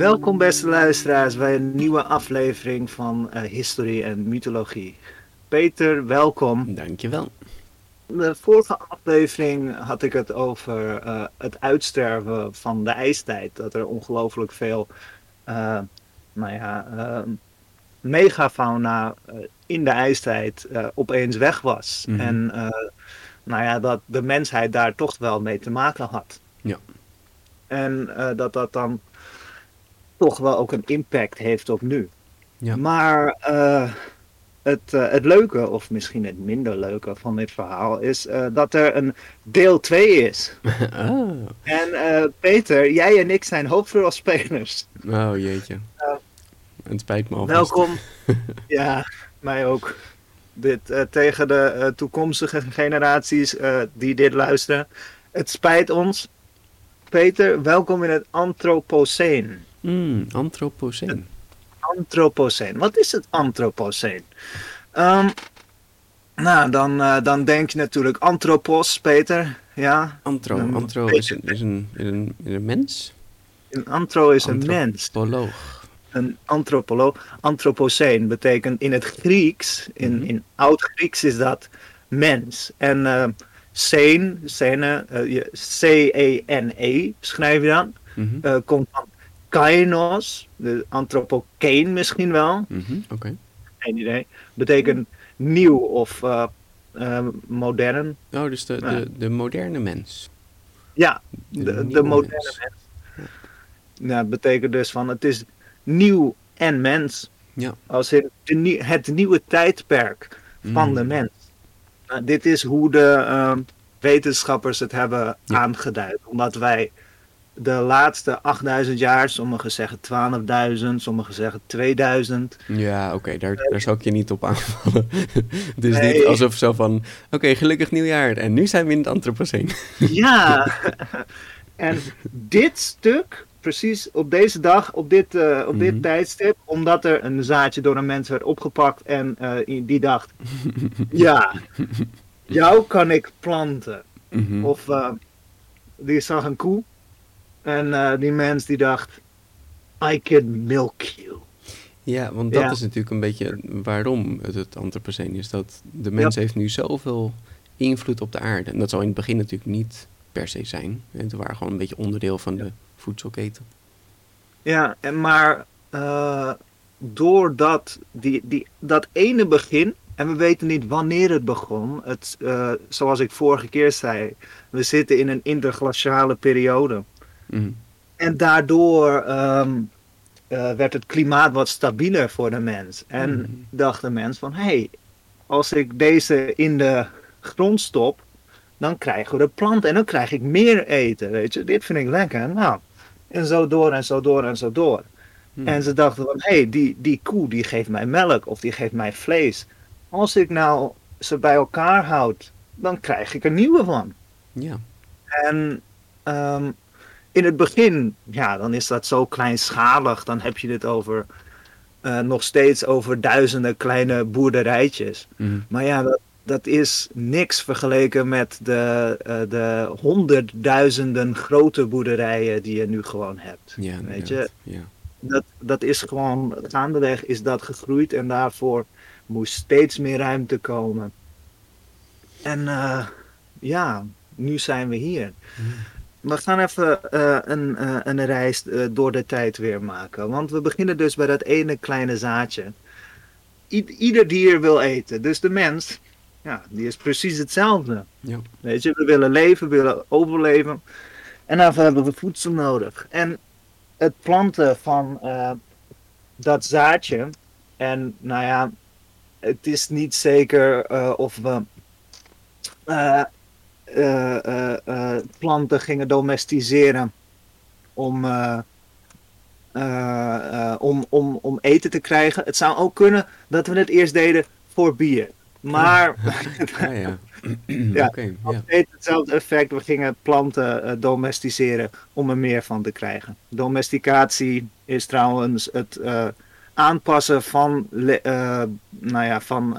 Welkom beste luisteraars bij een nieuwe aflevering van uh, Historie en Mythologie. Peter, welkom. Dankjewel. De vorige aflevering had ik het over uh, het uitsterven van de ijstijd. Dat er ongelooflijk veel uh, nou ja, megafauna in de ijstijd opeens weg was. Mm -hmm. En nou ja, dat de mensheid daar toch wel mee te maken had. Ja. En dat dat dan toch wel ook een impact heeft op nu. Ja. Maar uh, het, uh, het leuke, of misschien het minder leuke van dit verhaal, is uh, dat er een deel 2 is. oh. En Peter, jij en ik zijn hoofdrolspelers. Oh jeetje. het spijt me alvast. Welkom. ja, mij ook. Dit, tegen de toekomstige generaties die dit luisteren. Het spijt ons. Peter, welkom in het Anthropoceen. Mm, Anthropoceen. Anthropoceen. Wat is het Anthropoceen? Um, nou, dan, uh, dan denk je natuurlijk Anthropos, Peter. Ja. Antro. Um, antro is een, is, een, is, een, is een mens? Een antro is een mens. Antropoloog. Een antropoloog. Anthropoceen betekent in het Grieks, in, mm -hmm. in oud-Grieks is dat mens. En uh, seen, sene, uh, C-E-N-E schrijf je dan, mm -hmm. uh, komt van kainos, de antropokeen misschien wel. Mm -hmm. Oké. Okay. Geen idee. Betekent nieuw of uh, uh, modern. Oh, dus de, de, de moderne mens. Ja, de, de, de moderne mens. Nou, het betekent dus van het is nieuw en mens. Ja. Als het, het nieuwe tijdperk van mm. de mens. Nou, dit is hoe de uh, wetenschappers het hebben ja. aangeduid. Omdat wij de laatste 8000 jaar, sommigen zeggen 12.000, sommigen zeggen 2000. Ja, oké, okay, daar, daar zou ik je niet op aanvallen. Het is nee. niet alsof zo van, oké, okay, gelukkig nieuwjaar en nu zijn we in het Anthropoceen. ja, en dit stuk, precies op deze dag, op dit, uh, op mm -hmm. dit tijdstip, omdat er een zaadje door een mens werd opgepakt en uh, die dacht, ja, jou kan ik planten. Mm -hmm. Of uh, die zag een koe en uh, die mens die dacht, I can milk you. Ja, want dat ja. is natuurlijk een beetje waarom het het antropoceen is. Dat de mens ja. heeft nu zoveel invloed op de aarde. En dat zal in het begin natuurlijk niet per se zijn. Het waren gewoon een beetje onderdeel van de voedselketen. Ja, en maar uh, doordat die, die, dat ene begin, en we weten niet wanneer het begon. Het, uh, zoals ik vorige keer zei, we zitten in een interglaciale periode. Mm. En daardoor um, uh, werd het klimaat wat stabieler voor de mens. En mm. dacht de mens van, hé, hey, als ik deze in de grond stop, dan krijgen we de plant en dan krijg ik meer eten, weet je. Dit vind ik lekker. Nou, en zo door en zo door en zo door. Mm. En ze dachten van, hé, hey, die, die koe die geeft mij melk of die geeft mij vlees. Als ik nou ze bij elkaar houd, dan krijg ik er nieuwe van. Ja. En um, in het begin, ja, dan is dat zo kleinschalig. Dan heb je het over uh, nog steeds over duizenden kleine boerderijtjes. Mm. Maar ja, dat, dat is niks vergeleken met de, uh, de honderdduizenden grote boerderijen die je nu gewoon hebt. Ja, weet je? Ja. Dat, dat is gewoon, gaandeweg is dat gegroeid en daarvoor moest steeds meer ruimte komen. En uh, ja, nu zijn we hier. Mm. We gaan even uh, een, uh, een reis uh, door de tijd weer maken. Want we beginnen dus bij dat ene kleine zaadje. I ieder dier wil eten. Dus de mens, ja, die is precies hetzelfde. Ja. Weet je, we willen leven, we willen overleven. En daarvoor hebben we voedsel nodig. En het planten van dat zaadje. En nou ja, het is niet zeker of we planten gingen domesticeren om, om, om, om eten te krijgen. Het zou ook kunnen dat we het eerst deden voor bier. Maar ja, ja. ja, okay, ja. hetzelfde effect. We gingen planten domesticeren om er meer van te krijgen. Domesticatie is trouwens het aanpassen van, nou ja, van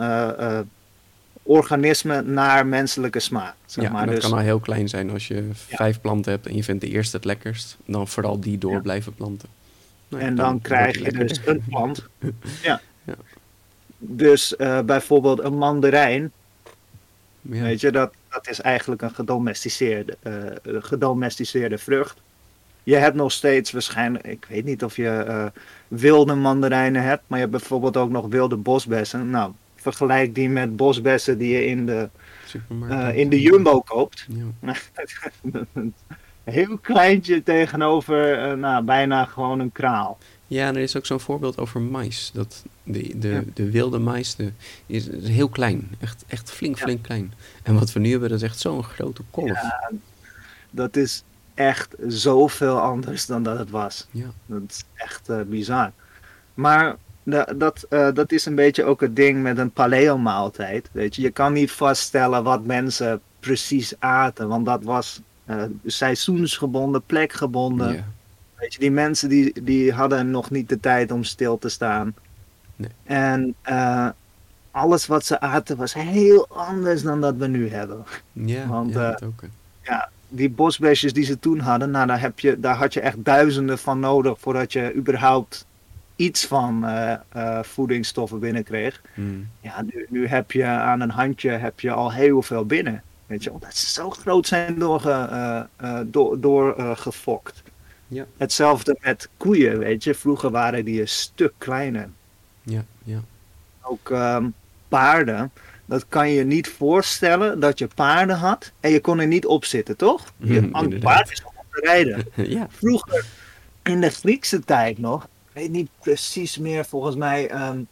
organismen naar menselijke smaak. Zeg ja, maar. dat dus, kan al heel klein zijn als je vijf planten hebt en je vindt de eerste het lekkerst. Dan vooral die door blijven planten. Nou, en dan, krijg je dus een plant. ja. Dus uh, bijvoorbeeld een mandarijn. Weet je, dat, dat is eigenlijk een gedomesticeerde, uh, gedomesticeerde vrucht. Je hebt nog steeds waarschijnlijk, ik weet niet of je uh, wilde mandarijnen hebt, maar je hebt bijvoorbeeld ook nog wilde bosbessen. Nou, vergelijk die met bosbessen die je in de, uh, in de Jumbo koopt. Ja. Heel kleintje tegenover uh, nou, bijna gewoon een kraal. Ja, er is ook zo'n voorbeeld over mais. Dat de, de, de wilde mais de, is, heel klein. Echt, echt flink, flink klein. En wat we nu hebben, dat is echt zo'n grote kolf. Ja, dat is echt zoveel anders dan dat het was. Ja. Dat is echt uh, bizar. Maar dat, uh, dat is een beetje ook het ding met een paleo-maaltijd. Weet je, je kan niet vaststellen wat mensen precies aten, want dat was uh, seizoensgebonden, plekgebonden. Weet je, die mensen die, die hadden nog niet de tijd om stil te staan. Nee. En uh, alles wat ze aten was heel anders dan dat we nu hebben. Ja, want, ja, ook, ja die bosbesjes die ze toen hadden, nou, daar, heb je, daar had je echt duizenden van nodig voordat je überhaupt iets van uh, uh, voedingsstoffen binnenkreeg. Hmm. Ja, nu, nu, heb je aan een handje heb je al heel veel binnen. Weet je, omdat ze zo groot zijn doorge, uh, door, doorgefokt. ja. Hetzelfde met koeien, weet je. Vroeger waren die een stuk kleiner. Ja, ja. Ook um, paarden. Dat kan je niet voorstellen dat je paarden had en je kon er niet op zitten, toch? Je mm, paard is om te rijden. ja. Vroeger, in de Griekse tijd nog, weet niet precies meer, volgens mij um,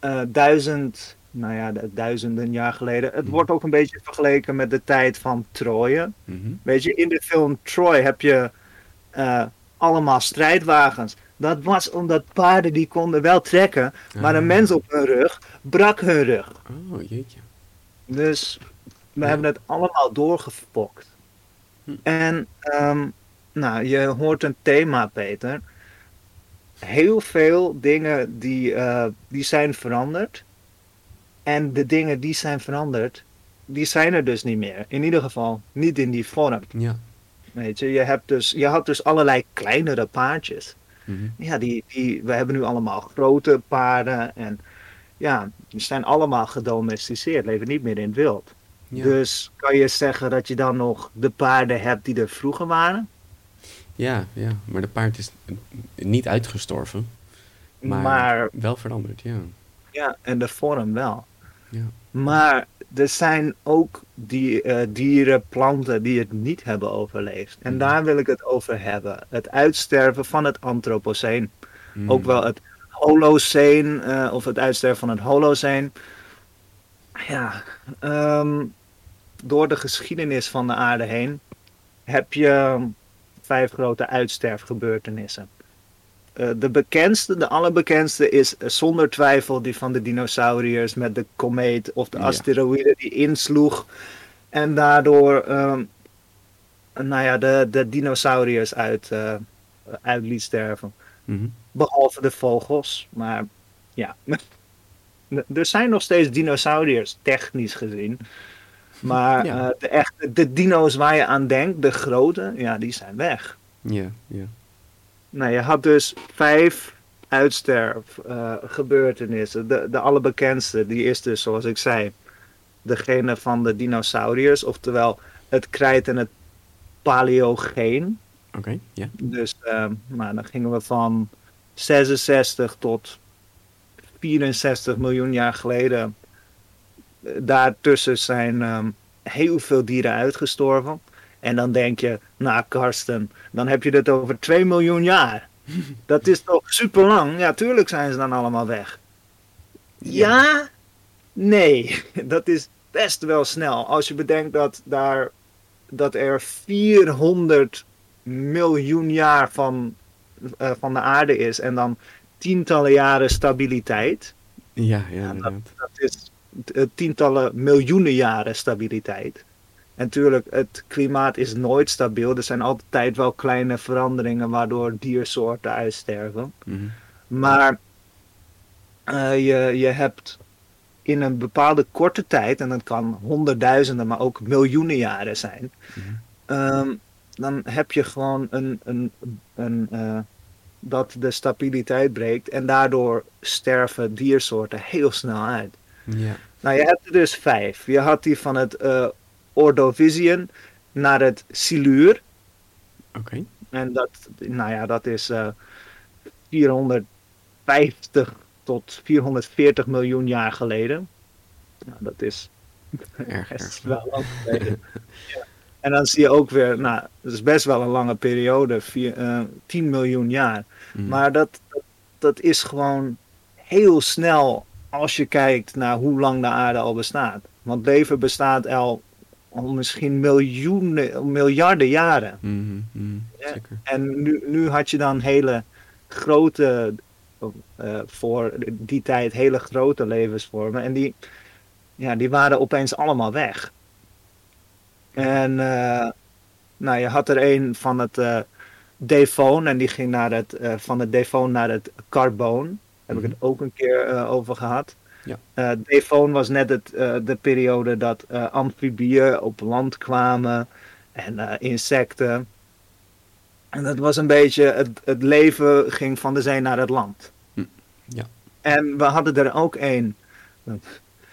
uh, duizend, nou ja, duizenden jaar geleden. Het mhm. wordt ook een beetje vergeleken met de tijd van Troje. Mhm. Weet je, in de film Troy heb je uh, allemaal strijdwagens. Dat was omdat paarden die konden wel trekken, maar een ah. mens op hun rug brak hun rug. Oh, jeetje. Dus we hebben het allemaal doorgefokt. Hm. En um, nou, je hoort een thema, Peter heel veel dingen die, uh, die zijn veranderd. En de dingen die zijn veranderd, die zijn er dus niet meer. In ieder geval niet in die vorm. Ja. Weet je, je, hebt dus, je had dus allerlei kleinere paardjes. Mhm. Ja, die, die, we hebben nu allemaal grote paarden. En ja, die zijn allemaal gedomesticeerd, leven niet meer in het wild. Dus kan je zeggen dat je dan nog de paarden hebt die er vroeger waren? Ja, ja, maar de paard is niet uitgestorven. Maar, wel veranderd, ja. Ja, en de vorm wel. Ja. Maar er zijn ook die, uh, dieren, planten die het niet hebben overleefd. En mm. daar wil ik het over hebben. Het uitsterven van het Anthropoceen. Mm. Ook wel het Holoceen uh, of het uitsterven van het Holoceen. Ja, um, door de geschiedenis van de aarde heen heb je vijf grote uitsterfgebeurtenissen. Uh, de bekendste, de allerbekendste is zonder twijfel die van de dinosauriërs met de komeet of de asteroïde die insloeg en daardoor uh, nou ja, de, de dinosauriërs uit, uh, uit liet sterven. Mm Behalve de vogels, maar ja. er zijn nog steeds dinosauriërs, technisch gezien. Maar uh, de, echte, de dino's waar je aan denkt, de grote, ja, die zijn weg. Ja, ja. Nou, je had dus vijf uitsterfgebeurtenissen. Uh, de, de allerbekendste, die is dus, zoals ik zei, degene van de dinosauriërs, oftewel het krijt en het paleogeen. Oké, ja. Dus uh, nou, dan gingen we van 66 tot 64 miljoen jaar geleden daartussen zijn um, heel veel dieren uitgestorven. En dan denk je, nou Karsten, dan heb je het over 2 miljoen jaar. Dat is toch super lang? Ja, tuurlijk zijn ze dan allemaal weg. Ja, nee, dat is best wel snel. Als je bedenkt dat, daar, dat er 400 miljoen jaar van, uh, van de aarde is en dan tientallen jaren stabiliteit. Ja, ja, dat, dat, is tientallen miljoenen jaren stabiliteit. En natuurlijk, het klimaat is nooit stabiel. Er zijn altijd wel kleine veranderingen waardoor diersoorten uitsterven. Mhm. Maar uh, je, je hebt in een bepaalde korte tijd, en dat kan honderdduizenden, maar ook miljoenen jaren zijn, Mhm. um, dan heb je gewoon een, een, een uh, dat de stabiliteit breekt en daardoor sterven diersoorten heel snel uit. Ja. Nou, je hebt er dus vijf. Je had die van het uh, naar het Siluur. Oké. Okay. En dat, nou ja, dat is uh, 450 tot 440 miljoen jaar geleden. Nou, dat is erg, wel lang geleden. ja. En dan zie je ook weer, nou, dat is best wel een lange periode, vier, uh, 10 miljoen jaar. Mm. Maar dat, dat, dat is gewoon heel snel als je kijkt naar hoe lang de aarde al bestaat. Want leven bestaat al, al misschien miljoenen, miljarden jaren. Mm, mm, ja. En nu, nu had je dan hele grote, uh, voor die tijd hele grote levensvormen. En die, ja, die waren opeens allemaal weg. En uh, nou, je had er een van het uh, Devon en die ging naar het, uh, van het Devon naar het Carboon. Heb ik het ook een keer over gehad. Ja. Devon was net het, de periode dat amfibieën op land kwamen en insecten. En dat was een beetje, het, het leven ging van de zee naar het land. Ja. En we hadden er ook een,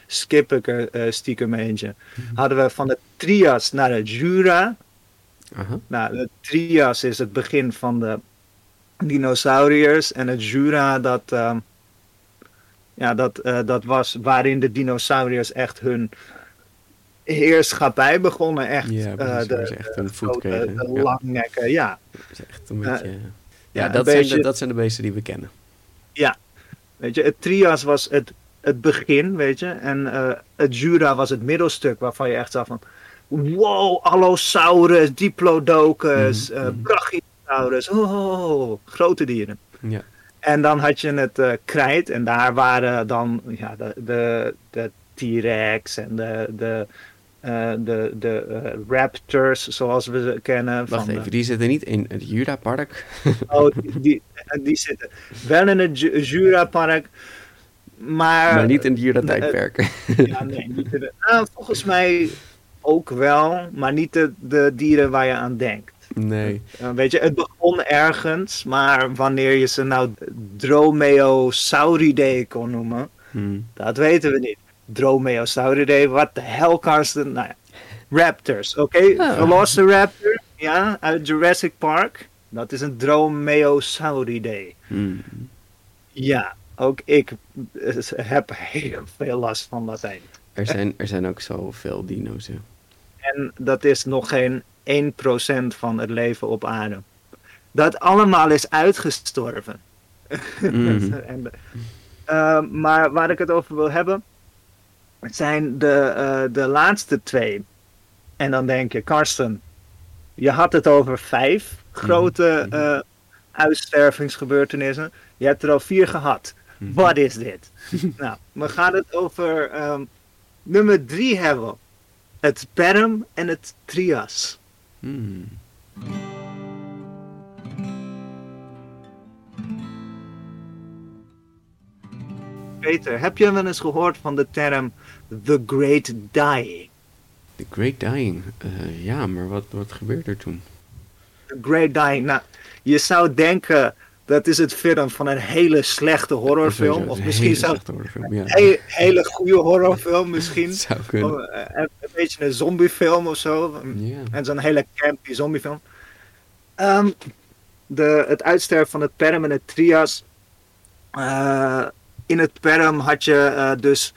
skip ik er uh, stiekem eentje. Mhm. Hadden we van de Trias naar het Jura. Aha. Nou, de Trias is het begin van de dinosauriërs. En het Jura, dat, uh, ja, dat, uh, dat was waarin de dinosauriërs echt hun heerschappij begonnen. Echt, ja, de, de, echt een voet kregen. de Ja. langnekken, ja. Dat is echt een beetje... ja, ja, dat, zijn beetje- de, dat zijn de beesten die we kennen. Weet je, het Trias was het, het begin, weet je. En eh, het Jura was het middelstuk waarvan je echt zag van... Wow, Allosaurus, Diplodocus, eh, mhm. Brachiosaurus. Oh, grote dieren. Ja. En dan had je het eh, krijt en daar waren dan ja, de, de, de T-Rex en de, de, eh, de, de eh, Raptors, zoals we ze kennen. Wacht van de- even, die zitten niet in het Jura-park. Oh, die, die, die zitten wel in het Ju- Jura-park, maar... maar niet in het Jura-tijdperk. Ja, nee, niet de, nou, volgens mij ook wel, maar niet de, de dieren waar je aan denkt. Nee. Uh, weet je, het begon ergens, maar wanneer je ze nou Dromaeosauridae kon noemen, Hm. dat weten we niet. Dromaeosauridae, wat de hel, Karsten? Nou ja, raptors, oké? Oh. Velociraptor, ja, uit Jurassic Park. Dat is een Dromaeosauridae. Hm. Ja, ook ik eh, heb heel veel last van Latijn. Er, zijn, er zijn ook zoveel dino's. hè. En dat is nog geen 1% van het leven op aarde. Dat allemaal is uitgestorven. Mhm. en, eh, maar waar ik het over wil hebben, zijn de, eh, de laatste twee. En dan denk je, Karsten, je had het over vijf grote Mhm. eh, uitstervingsgebeurtenissen. Je hebt er al vier gehad. Mhm. Wat is dit? nou, we gaan het over ehm, nummer drie hebben. Het Perm en het Trias. Hm. Peter, heb je wel eens gehoord van de term The Great Dying? The Great Dying. Eh, ja, maar wat, wat gebeurt er toen? The Great Dying. Nou, je zou denken dat is het film van een hele slechte horrorfilm. Of misschien horrorfilm, ja. een hele, hele goede horrorfilm misschien. Zou kunnen. Eh, een, een beetje een zombiefilm of zo. En zo'n hele campy zombiefilm. Ehm, de, het uitsterven van het Perm en het Trias. Eh, in het Perm had je eh, dus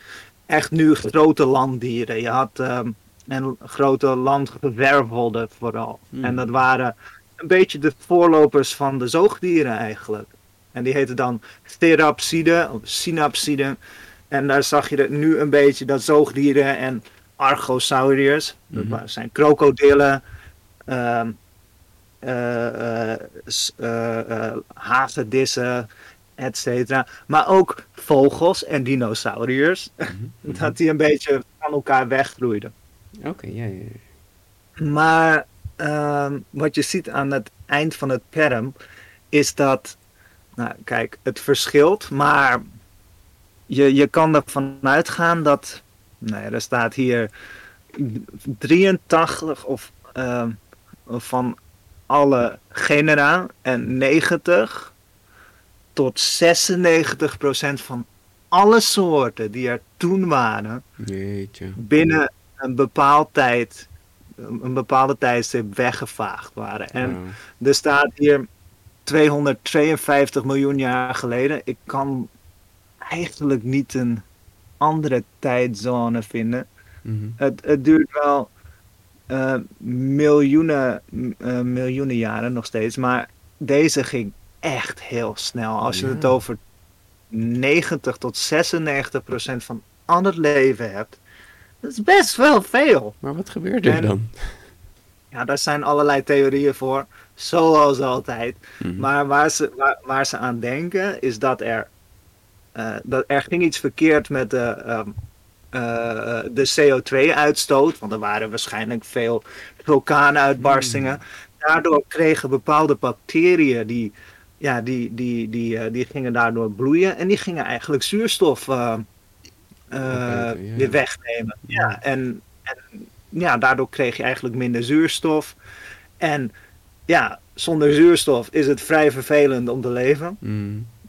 echt nu grote landdieren. Je had ehm, en grote landgewervelden vooral. Hmm. En dat waren een beetje de voorlopers van de zoogdieren eigenlijk. En die heten dan therapsiden of synapsiden. En daar zag je nu een beetje dat zoogdieren en archosauriërs, Mhm. dat zijn krokodillen, hagedissen, et cetera. Maar ook vogels en dinosauriërs, Mhm. dat die een beetje van elkaar weggroeiden. Oké, ja. ja. Maar ehm, wat je ziet aan het eind van het perm is dat, nou kijk, het verschilt, maar je, je kan ervan uitgaan dat, nou ja, er staat hier 83 of ehm, van alle genera en 90 tot 96 procent van alle soorten die er toen waren, Jeetje. binnen een bepaald tijd, een bepaalde tijdstip weggevaagd waren. En er staat hier 252 miljoen jaar geleden. Ik kan eigenlijk niet een andere tijdzone vinden. Mhm. Het, het duurt wel eh, miljoenen, eh, miljoenen jaren nog steeds, maar deze ging echt heel snel. Als je Ja. het over 90 tot 96 procent van al het leven hebt, dat is best wel veel. Maar wat gebeurde er En- dan? Ja, daar zijn allerlei theorieën voor, zoals altijd. Mhm. Maar waar ze, waar, waar ze aan denken is dat er, eh, dat er ging iets verkeerd met de, ehm, eh, de CO2-uitstoot. Want er waren waarschijnlijk veel vulkaanuitbarstingen. Daardoor kregen bepaalde bacteriën die, ja, die, die, die, eh, die gingen daardoor bloeien. En die gingen eigenlijk zuurstof eh, weer wegnemen. Ja, en, en ja, daardoor kreeg je eigenlijk minder zuurstof. En ja, zonder zuurstof is het vrij vervelend om te leven.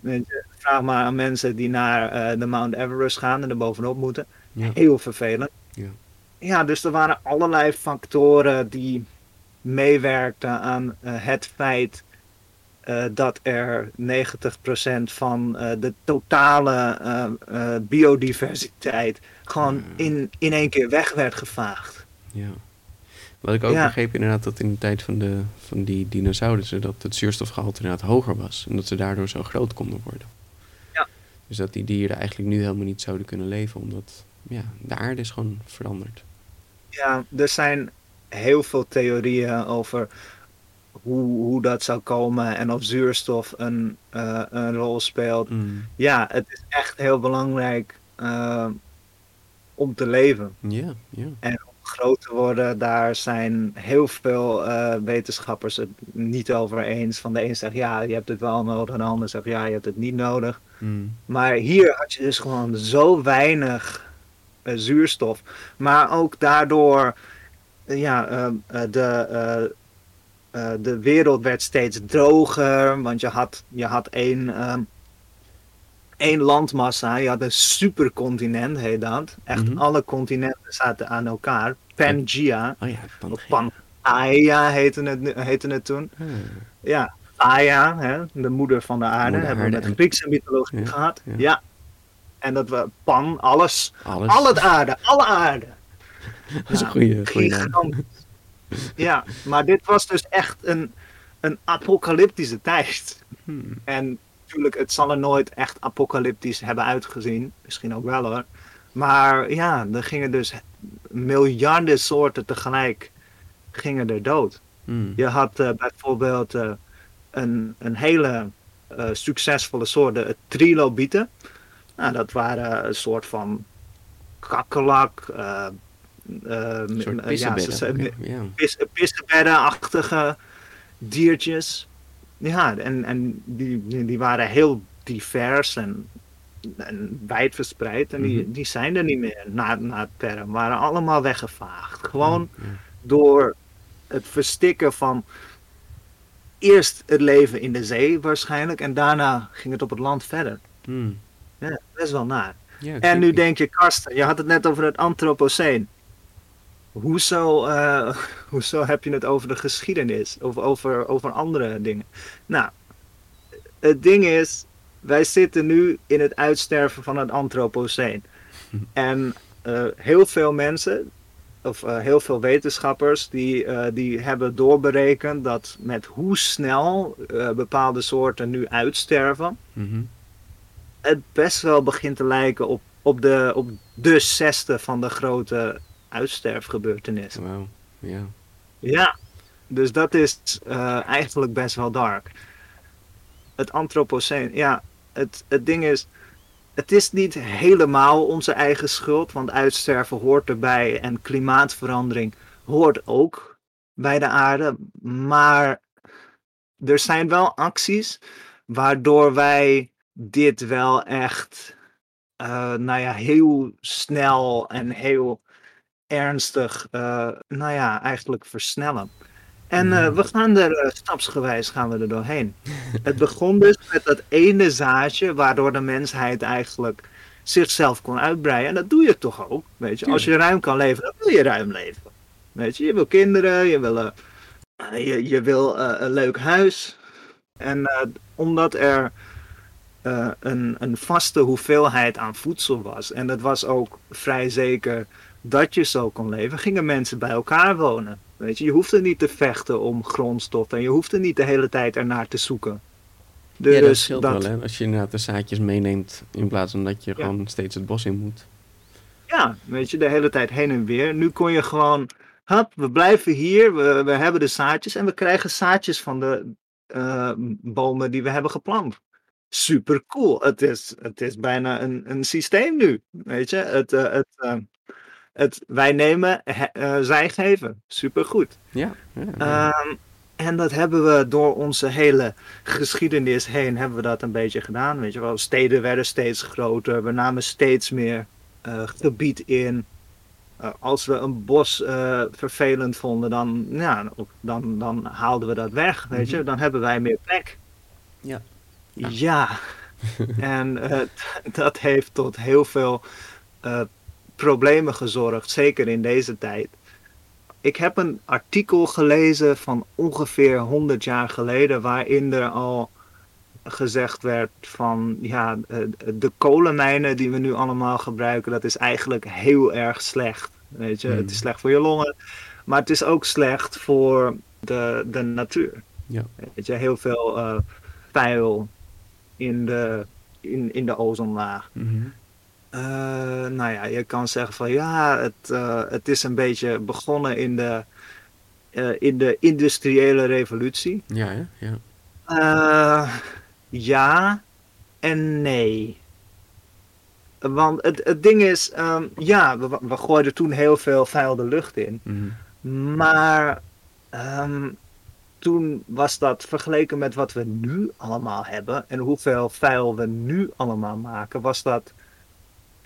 Je, vraag maar aan mensen die naar eh, de Mount Everest gaan en er bovenop moeten. Heel vervelend. Ja. Ja, dus er waren allerlei factoren die meewerkten aan eh, het feit eh, dat er 90% van eh, de totale eh, biodiversiteit gewoon in, in één keer weg werd gevaagd. Ja. Wat ik ook Ja. begreep inderdaad dat in de tijd van, de, van die dinosaurussen dat het zuurstofgehalte inderdaad hoger was. En dat ze daardoor zo groot konden worden. Ja. Dus dat die dieren eigenlijk nu helemaal niet zouden kunnen leven, omdat ja, de aarde is gewoon veranderd. Ja, er zijn heel veel theorieën over hoe, hoe dat zou komen en of zuurstof een, eh, een rol speelt. Mm. Ja, het is echt heel belangrijk eh, om te leven Ja, ja. en om groot te worden. Daar zijn heel veel eh, wetenschappers het niet over eens. Van de een zegt ja, je hebt het wel nodig, en de ander zegt ja, je hebt het niet nodig. Mm. Maar hier had je dus gewoon zo weinig zuurstof. Maar ook daardoor, ja, de, eh, de wereld werd steeds droger. Want je had, je had één, ehm, één landmassa. Je had een supercontinent, heet dat. Echt Mhm. alle continenten zaten aan elkaar. Pangea. Oh ja, Of Pangea. Pangaea heette het, heette het toen. Ah, Ja, Gaia, hè, de moeder van de aarde, Moeder hebben we met Griekse mythologie Ja, gehad. ja. Ja. En dat we Pan, alles, alles. al het aarde, alle aarde. Dat is een goede, gigantisch. Ja, maar dit was dus echt een, een apocalyptische tijd. Hmm. En natuurlijk, het zal er nooit echt apocalyptisch hebben uitgezien. Misschien ook wel hoor. Maar ja, er gingen dus miljarden soorten tegelijk gingen er dood. Hmm. Je had eh, bijvoorbeeld eh, een, een hele eh, succesvolle soort, de trilobieten. Nou, dat waren een soort van kakkelak. Eh ja, ze- diertjes. Ja, en, en die, die, waren heel divers en, en wijd verspreid. En die, Mhm. die zijn er niet meer na, na het perm. Waren allemaal weggevaagd. Gewoon Ja. door het verstikken van eerst het leven in de zee waarschijnlijk. En daarna ging het op het land verder. Hmm. Ja, best wel naar. Ja, En nu denk je, Karsten, je had het net over het Anthropoceen. Hoezo, eh, hoezo heb je het over de geschiedenis? Of over, over andere dingen? Nou, het ding is, wij zitten nu in het uitsterven van het Anthropoceen. En eh, heel veel mensen, of heel veel wetenschappers, die, die hebben doorberekend dat met hoe snel bepaalde soorten nu uitsterven, Mhm. het best wel begint te lijken op, op, de, op de zesde van de grote uitsterfgebeurtenissen. Wauw, ja. Ja, dus dat is eh, eigenlijk best wel dark. Het Anthropoceen, ja, het, het ding is, het is niet helemaal onze eigen schuld, want uitsterven hoort erbij en klimaatverandering hoort ook bij de aarde. Maar er zijn wel acties waardoor wij dit wel echt, uh, nou ja, heel snel en heel ernstig, uh, nou ja, eigenlijk versnellen. En uh, we gaan er uh, stapsgewijs gaan we er doorheen. Het begon dus met dat ene zaadje waardoor de mensheid eigenlijk zichzelf kon uitbreiden. En dat doe je toch ook, weet je. Als je ruim kan leven, dan wil je ruim leven. Weet je, je wil kinderen, je wil, uh, je, je wil een leuk huis. En omdat er een, een vaste hoeveelheid aan voedsel was, en dat was ook vrij zeker dat je zo kon leven, gingen mensen bij elkaar wonen. Weet je, je hoeft er niet te vechten om grondstof en je hoeft er niet de hele tijd ernaar te zoeken. Dus ja, dat scheelt dat... wel, hè? Als je inderdaad de zaadjes meeneemt in plaats van dat je ja. gewoon steeds het bos in moet. Ja, weet je, de hele tijd heen en weer. Nu kon je gewoon, hap, we blijven hier, we, we hebben de zaadjes en we krijgen zaadjes van de uh, bomen die we hebben geplant. Super cool. Het is, het is bijna een, een systeem nu, weet je. Het, uh, het, uh, het, wij nemen, uh, zij geven. Supergoed. Ja. ja. Um, en dat hebben we door onze hele geschiedenis heen hebben we dat een beetje gedaan. Weet je wel, steden werden steeds groter. We namen steeds meer uh, gebied in. Uh, als we een bos uh, vervelend vonden, dan, ja, dan, dan haalden we dat weg. Weet je, dan hebben wij meer plek. Ja. Ja. ja. en dat heeft tot heel veel problemen gezorgd, zeker in deze tijd. Ik heb een artikel gelezen van ongeveer 100 jaar geleden, waarin er al gezegd werd van ja, de kolenmijnen die we nu allemaal gebruiken, dat is eigenlijk heel erg slecht. Weet je, mm. het is slecht voor je longen, maar het is ook slecht voor de, de natuur. Ja. Weet je, heel veel uh, vuil in de, in, in de ozonlaag. Mm -hmm. Uh, nou ja, je kan zeggen van ja, het, uh, het is een beetje begonnen in de, uh, in de industriële revolutie. Ja, ja. ja. ja en nee. Want het, het ding is, um, ja, we, we gooiden toen heel veel vuil de lucht in. Mm -hmm. Maar um, toen was dat vergeleken met wat we nu allemaal hebben en hoeveel vuil we nu allemaal maken, was dat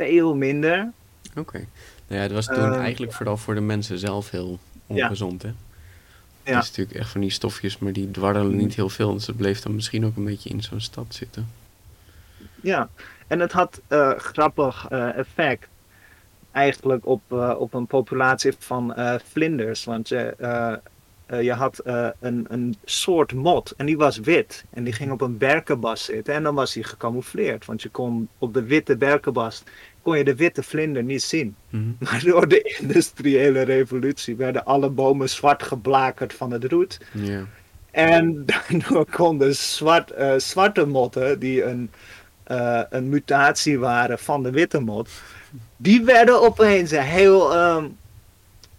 veel minder. Oké. Okay. Nou ja, het was toen uh, eigenlijk vooral voor de mensen zelf heel ongezond, ja. hè? Ja. Het is natuurlijk echt van die stofjes, maar die dwarrelen niet heel veel. Dus het bleef dan misschien ook een beetje in zo'n stad zitten. Ja, en het had uh, grappig uh, effect eigenlijk op, uh, op een populatie van vlinders. Want je, je had een, een soort mot en die was wit. En die ging op een berkenbas zitten en dan was hij gecamoufleerd. Want je kon op de witte berkenbas kon je de witte vlinder niet zien. Mhm. Maar door de industriële revolutie werden alle bomen zwart geblakerd van het roet. En daardoor konden zwart, uh, zwarte motten, die een, uh, een mutatie waren van de witte mot, die werden opeens heel, um,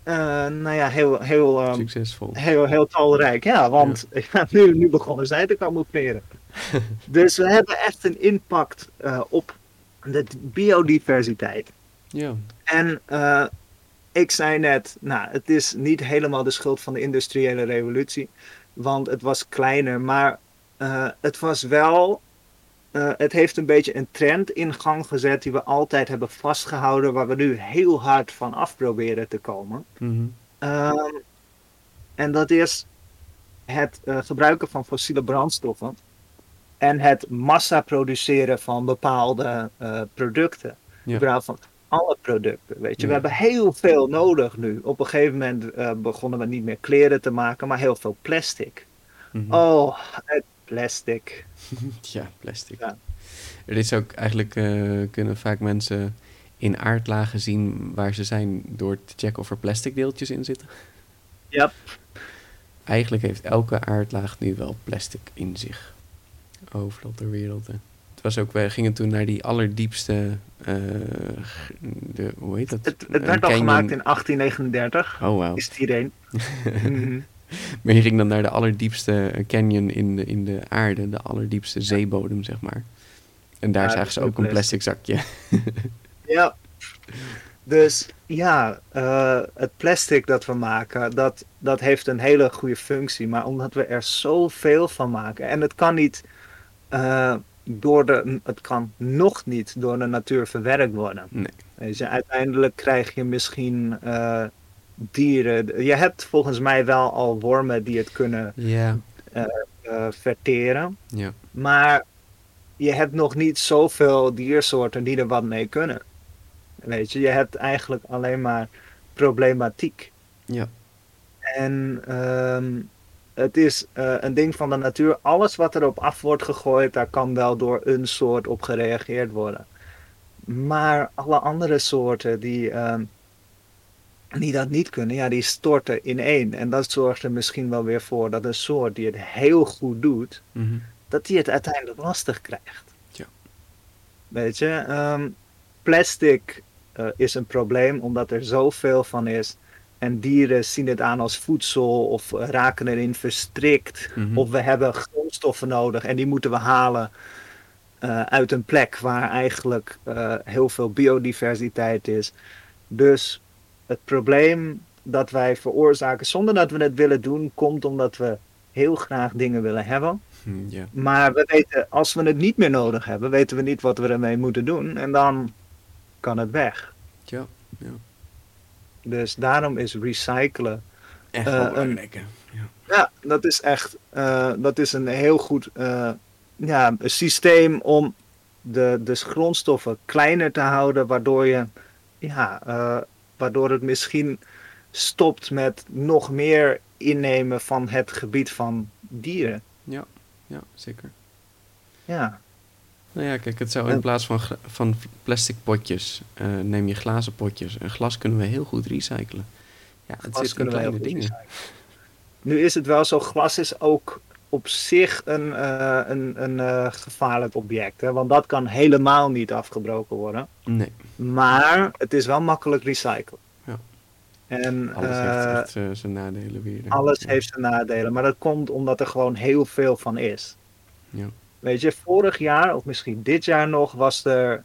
uh, nou ja, heel, heel, um, Succesvol. heel, heel talrijk. Ja, want ja. nu, nu begonnen zij te camoufleren. dus we hebben echt een impact op de biodiversiteit. Ja. En uh, ik zei net, nou, het is niet helemaal de schuld van de industriële revolutie, want het was kleiner, maar uh, het was wel, uh, het heeft een beetje een trend in gang gezet die we altijd hebben vastgehouden, waar we nu heel hard van af proberen te komen. Mm -hmm. en dat is het gebruiken van fossiele brandstoffen en het massa produceren van bepaalde uh, producten. Ja. Van alle producten, weet je. Ja. We hebben heel veel nodig nu. Op een gegeven moment uh, begonnen we niet meer kleren te maken, maar heel veel plastic. Mm -hmm. Oh, het plastic. ja, plastic. Ja. Er is ook eigenlijk, uh, kunnen vaak mensen in aardlagen zien waar ze zijn door te checken of er plastic deeltjes in zitten. Ja. Eigenlijk heeft elke aardlaag nu wel plastic in zich. Overal ter wereld. Hè. Het was ook, wij gingen toen naar die allerdiepste, uh, de, hoe heet dat? Het, het werd al gemaakt in 1839. Oh wow. Is het hierheen. Mhm. Maar je ging dan naar de allerdiepste canyon in de, in de aarde, de allerdiepste zeebodem, zeg maar. En daar zagen ze ook een plastic zakje. ja. Dus ja, uh, het plastic dat we maken, dat, dat heeft een hele goede functie. Maar omdat we er zoveel van maken. En het kan niet uh, door de. Het kan nog niet door de natuur verwerkt worden. Nee. Uiteindelijk krijg je misschien uh, dieren. Je hebt volgens mij wel al wormen die het kunnen yeah. verteren. Maar je hebt nog niet zoveel diersoorten die er wat mee kunnen. Weet je, je hebt eigenlijk alleen maar problematiek. Ja. En um, het is uh, een ding van de natuur. Alles wat erop af wordt gegooid, daar kan wel door een soort op gereageerd worden. Maar alle andere soorten die, um, die dat niet kunnen, ja, die storten in één. En dat zorgt er misschien wel weer voor dat een soort die het heel goed doet, mm -hmm. dat die het uiteindelijk lastig krijgt. Ja. Weet je, um, plastic uh, is een probleem omdat er zoveel van is. En dieren zien het aan als voedsel of raken erin verstrikt. Mhm. Of we hebben grondstoffen nodig en die moeten we halen uh, uit een plek waar eigenlijk uh, heel veel biodiversiteit is. Dus het probleem dat wij veroorzaken zonder dat we het willen doen, komt omdat we heel graag dingen willen hebben. Ja. Maar we weten, als we het niet meer nodig hebben, weten we niet wat we ermee moeten doen. En dan kan het weg. Ja, ja. Dus daarom is recyclen. Echt uh, een, ja. ja, dat is echt uh, dat is een heel goed uh, ja, een systeem om de, de grondstoffen kleiner te houden, waardoor je ja, waardoor het misschien stopt met nog meer innemen van het gebied van dieren. Ja, ja zeker. Ja. Nou ja, kijk, het zou in plaats van, van plastic potjes, uh, neem je glazen potjes. En glas kunnen we heel goed recyclen. Ja, het glas zit in kleine dingen. Recyclen. Nu is het wel zo, glas is ook op zich een, uh, een, een uh, gevaarlijk object. Hè? Want dat kan helemaal niet afgebroken worden. Nee. Maar het is wel makkelijk recyclen. Ja. En, alles heeft echt zijn nadelen weer. Alles ja. heeft zijn nadelen. Maar dat komt omdat er gewoon heel veel van is. Ja. Weet je, vorig jaar, of misschien dit jaar nog, was er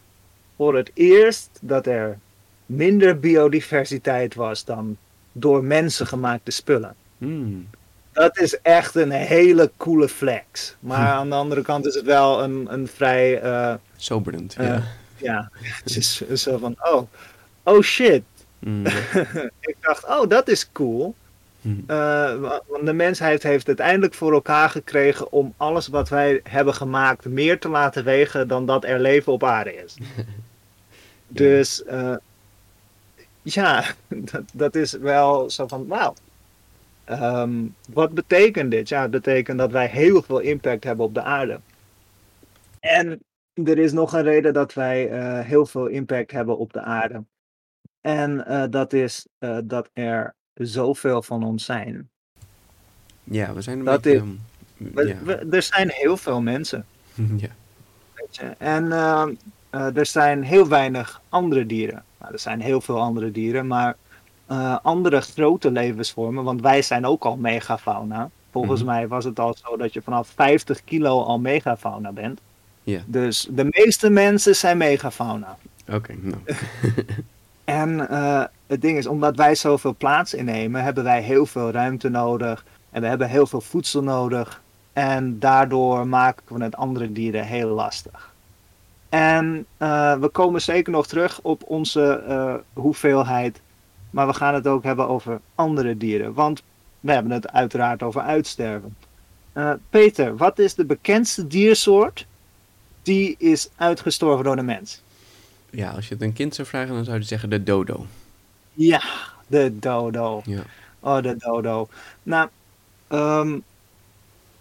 voor het eerst dat er minder biodiversiteit was dan door mensen gemaakte spullen. Mm. Dat is echt een hele coole flex. Maar aan de andere kant is het wel een, een vrij. Uh, Soberend, uh, ja. Ja, het is zo van: oh, oh shit. Mm. ik dacht, oh, dat is cool. Mm. Uh, want de mensheid heeft uiteindelijk voor elkaar gekregen om alles wat wij hebben gemaakt meer te laten wegen dan dat er leven op aarde is. ja. Dus uh, ja, dat, dat, is wel zo van wauw. Um, wat betekent dit? Ja, het betekent dat wij heel veel impact hebben op de aarde. En er is nog een reden dat wij uh, heel veel impact hebben op de aarde. En dat is dat er zoveel van ons zijn. Ja, we zijn een dat beetje... Is, we, ja. we, er zijn heel veel mensen. ja. Weet je? En uh, uh, er zijn heel weinig andere dieren. Nou, er zijn heel veel andere dieren, maar uh, andere grote levensvormen, want wij zijn ook al megafauna. Volgens mm -hmm. mij was het al zo dat je vanaf 50 kilo al megafauna bent. Ja. Dus de meeste mensen zijn megafauna. Oké, okay, nou. En uh, het ding is, omdat wij zoveel plaats innemen, hebben wij heel veel ruimte nodig. En we hebben heel veel voedsel nodig. En daardoor maken we het andere dieren heel lastig. En uh, we komen zeker nog terug op onze uh, hoeveelheid. Maar we gaan het ook hebben over andere dieren. Want we hebben het uiteraard over uitsterven. Peter, wat is de bekendste diersoort die is uitgestorven door de mens? Ja, als je het een kind zou vragen, dan zou je zeggen de dodo. Ja, de dodo. Ja. Oh, de dodo. Nou, um,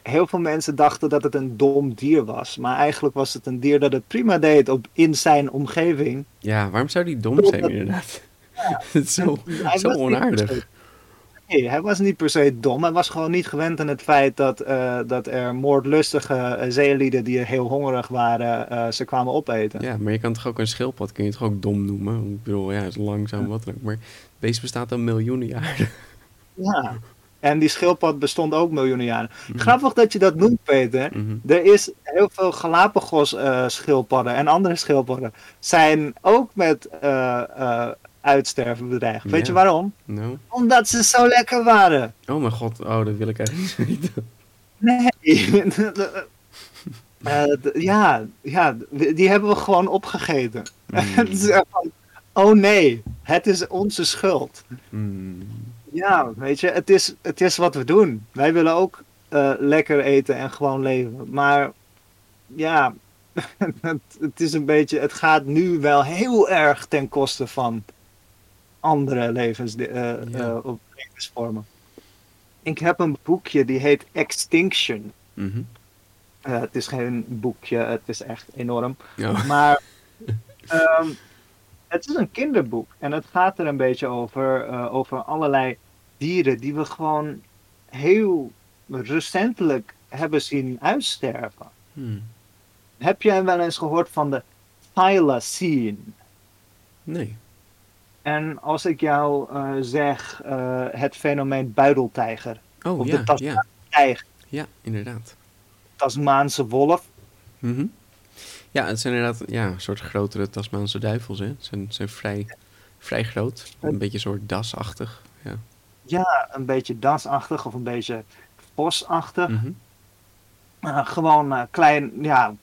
heel veel mensen dachten dat het een dom dier was. Maar eigenlijk was het een dier dat het prima deed op, in zijn omgeving. Ja, waarom zou die dom zijn inderdaad? het is zo, zo onaardig. Nee, hij was niet per se dom. Hij was gewoon niet gewend aan het feit dat, uh, dat er moordlustige uh, zeelieden die heel hongerig waren, uh, ze kwamen opeten. Ja, maar je kan toch ook een schildpad, kun je toch ook dom noemen? Ik bedoel, ja, het is langzaam wat dan ook. Maar het beest bestaat al miljoenen jaren. Ja, en die schildpad bestond ook miljoenen jaren. Mm. Grappig dat je dat noemt, Peter. Mm -hmm. Er is heel veel Galapagos schildpadden en andere schildpadden zijn ook met uitsterven bedreigd. Weet je waarom? No. Omdat ze zo lekker waren. Oh mijn god, oh, dat wil ik eigenlijk niet weten. Nee. uh, ja, ja, die hebben we gewoon opgegeten. Mm. oh nee, het is onze schuld. Mm. Ja, weet je, het is, het is wat we doen. Wij willen ook uh, lekker eten en gewoon leven. Maar ja, het, het, is een beetje, het gaat nu wel heel erg ten koste van andere levens, uh, ja. uh, levensvormen. Ik heb een boekje die heet Extinction. Mm -hmm. uh, het is geen boekje, het is echt enorm. Ja. Maar um, het is een kinderboek en het gaat er een beetje over, over allerlei dieren die we gewoon heel recentelijk hebben zien uitsterven. Hmm. Heb jij wel eens gehoord van de Thylacine? Nee. En als ik jou uh, zeg uh, het fenomeen buideltijger. Oh of ja, de Tasmaanse ja. tijger. Ja, inderdaad. Tasmaanse wolf. Mm -hmm. Ja, het zijn inderdaad ja, een soort grotere Tasmaanse duivels. Hè? Ze zijn, zijn vrij, vrij groot. Een beetje een soort dasachtig. Ja, ja een beetje dasachtig of een beetje bosachtig. Mm -hmm. uh, gewoon klein, ja,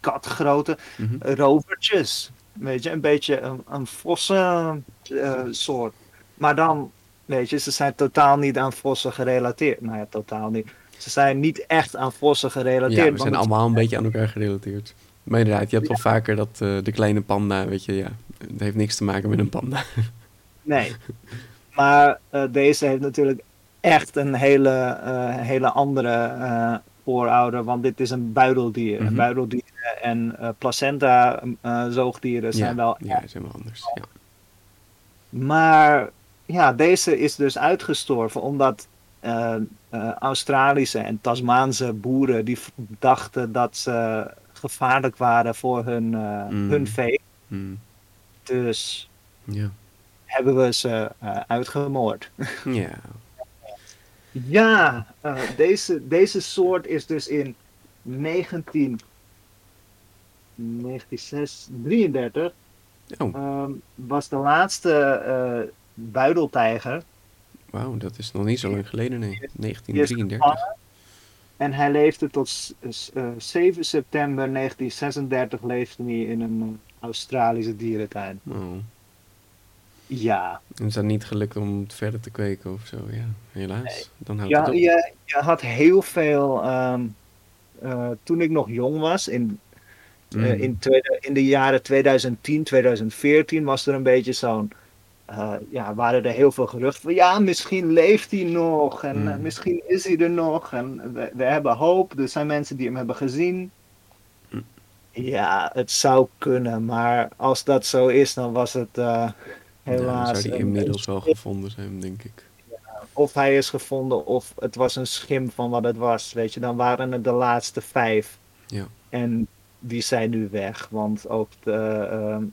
katgrote mm -hmm. rovertjes. Weet je, een beetje een, een vossen uh, soort. Maar dan, weet je, ze zijn totaal niet aan vossen gerelateerd. Nou ja, totaal niet. Ze zijn niet echt aan vossen gerelateerd. Ja, we zijn allemaal een beetje aan elkaar gerelateerd. Maar inderdaad, je hebt wel vaker dat uh, de kleine panda, weet je, ja, het heeft niks te maken met een panda. Nee, maar uh, deze heeft natuurlijk echt een hele, hele andere voorouder, want dit is een buideldier. Mhm. Buideldier en uh, placenta uh, zoogdieren zijn ja, wel... Ja, zijn wel anders. Ja. Maar ja, deze is dus uitgestorven omdat uh, Australische en Tasmaanse boeren die dachten dat ze gevaarlijk waren voor hun, mm. hun vee. Mm. Dus ja. hebben we ze uitgemoord. Ja. Ja, deze, deze soort is dus in 19 1933 oh. um, was de laatste uh, buideltijger. Wauw, dat is nog niet zo lang geleden, nee. 1933. En hij leefde tot uh, 7 september 1936 leefde hij in een Australische dierentuin. Oh. Ja. En is dat niet gelukt om het verder te kweken of zo? Ja, helaas. Dan houdt ja, het op. Je, je had heel veel... Um, toen ik nog jong was, in Mm. Uh, in, tweede, in de jaren 2010, 2014 was er een beetje zo'n. Uh, ja, waren er heel veel geruchten van ja, misschien leeft hij nog en Mm. misschien is hij er nog en we, we, hebben hoop. Er zijn mensen die hem hebben gezien. Mm. Ja, het zou kunnen, maar als dat zo is, dan was het helaas. Ja, zou hij inmiddels wel gevonden zijn, denk ik. Ja, of hij is gevonden, of het was een schim van wat het was. Weet je, dan waren het de laatste vijf. Ja. En die zijn nu weg. Want ook de, uh,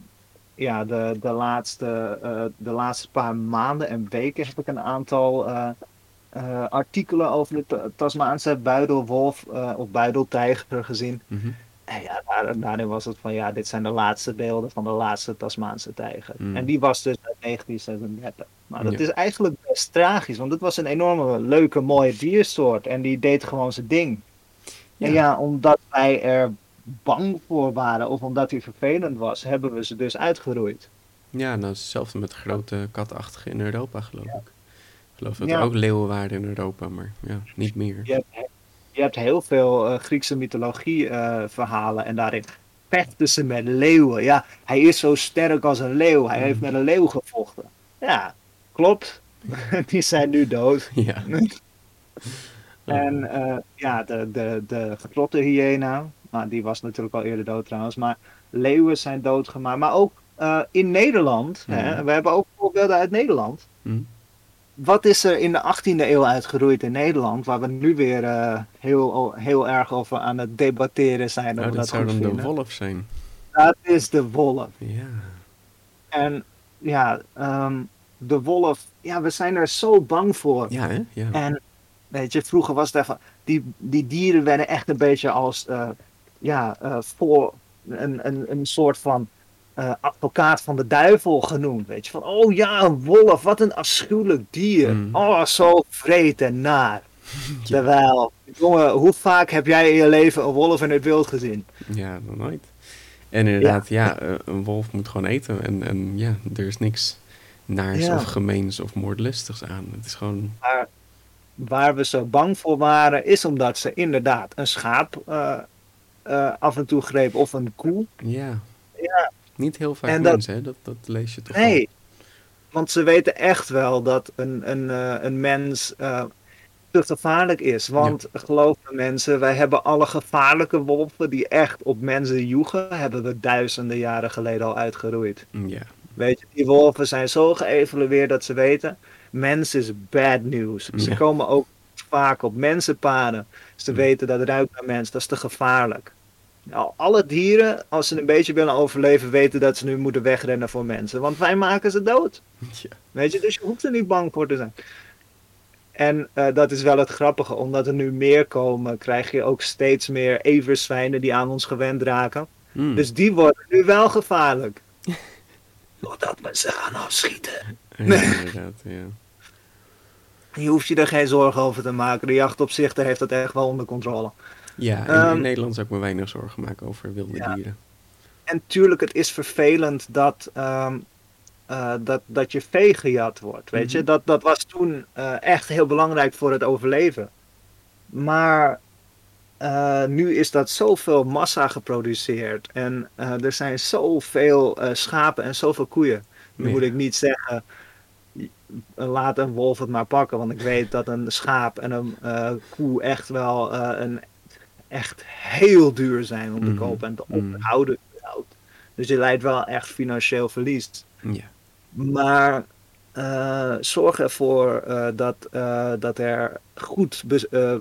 ja, de, de, laatste, uh, de laatste paar maanden en weken heb ik een aantal uh, artikelen over de Tasmaanse buidelwolf of buideltijger gezien. Mm -hmm. Ja, daar, daarin was het van ja, dit zijn de laatste beelden van de laatste Tasmaanse tijger. Mm. En die was dus uit 1936. Maar dat Ja. is eigenlijk best tragisch, want het was een enorme leuke, mooie diersoort. En die deed gewoon zijn ding. En Ja. ja, omdat wij er bang voor waren of omdat hij vervelend was, hebben we ze dus uitgeroeid. Ja, nou, hetzelfde met grote katachtige in Europa, geloof ik. Ik geloof dat Ja. er ook leeuwen waren in Europa, maar ja, niet meer. Je hebt, je hebt heel veel eh, Griekse mythologie eh, verhalen en daarin vechten ze met leeuwen. Ja, hij is zo sterk als een leeuw. Hij heeft met een leeuw gevochten. Ja, klopt. Die zijn nu dood. Ja. En uh, ja, de, de, de grottenhyena, nou, die was natuurlijk al eerder dood trouwens, maar leeuwen zijn doodgemaakt. Maar ook in Nederland, hè, we hebben ook voorbeelden uit Nederland. Mm. Wat is er in de 18e eeuw uitgeroeid in Nederland, waar we nu weer uh, heel, heel erg over aan het debatteren zijn? Nou, dat, dat zou dan de wolf zijn. Dat is de wolf. Ja. En ja, um, de wolf, ja, we zijn er zo bang voor. Ja, hè? Ja. En weet je, vroeger was het even, die, die dieren werden echt een beetje als, uh, ja, uh, voor een, een, een soort van uh, advocaat van de duivel genoemd. Weet je, van, oh ja, een wolf, wat een afschuwelijk dier. Mm. Oh, zo vreed en naar. Ja. Terwijl, jongen, hoe vaak heb jij in je leven een wolf in het wild gezien? Ja, nog nooit. En inderdaad, ja, ja een wolf moet gewoon eten. En, en ja, er is niks naars ja. of gemeens of moordlustigs aan. Het is gewoon... Maar waar we zo bang voor waren, is omdat ze inderdaad een schaap uh, uh, af en toe greep of een koe. Ja. ja. Niet heel vaak en mensen, dat, hè? Dat, dat lees je toch Nee, wel. want ze weten echt wel dat een, een, uh, een mens te gevaarlijk is. Want ja. geloof me mensen, wij hebben alle gevaarlijke wolven die echt op mensen joegen, hebben we duizenden jaren geleden al uitgeroeid. Ja. Weet je, die wolven zijn zo geëvalueerd dat ze weten, mens is bad news. Ze komen ook vaak op mensenpaden. Ze Ja. weten dat ruikt naar mens, dat is te gevaarlijk. Nou, alle dieren, als ze een beetje willen overleven, weten dat ze nu moeten wegrennen voor mensen. Want wij maken ze dood. Ja. Weet je, dus je hoeft er niet bang voor te zijn. En eh, dat is wel het grappige, omdat er nu meer komen, krijg je ook steeds meer everzwijnen die aan ons gewend raken. Hmm. Dus die worden nu wel gevaarlijk. Doordat we ze gaan afschieten. Ja, inderdaad, ja. Je hoeft je er geen zorgen over te maken. De jachtopzichter heeft dat echt wel onder controle. Ja, in, Ehm, in Nederland zou ik me weinig zorgen maken over wilde Ja. dieren. En tuurlijk, het is vervelend dat, ehm, eh, dat, dat je vee gejat wordt. Weet je, Mhm. dat, dat was toen eh, echt heel belangrijk voor het overleven. Maar eh, nu is dat zoveel massa geproduceerd. En er zijn zoveel schapen en zoveel koeien. Nu Ja. moet ik niet zeggen. Laat een wolf het maar pakken, want ik weet dat een schaap en een koe echt wel een, echt heel duur zijn om te Mhm. kopen en te Mhm. onderhouden. Dus je leidt wel echt financieel verlies. Ja. Maar eh, zorg ervoor eh, dat, eh, dat er goed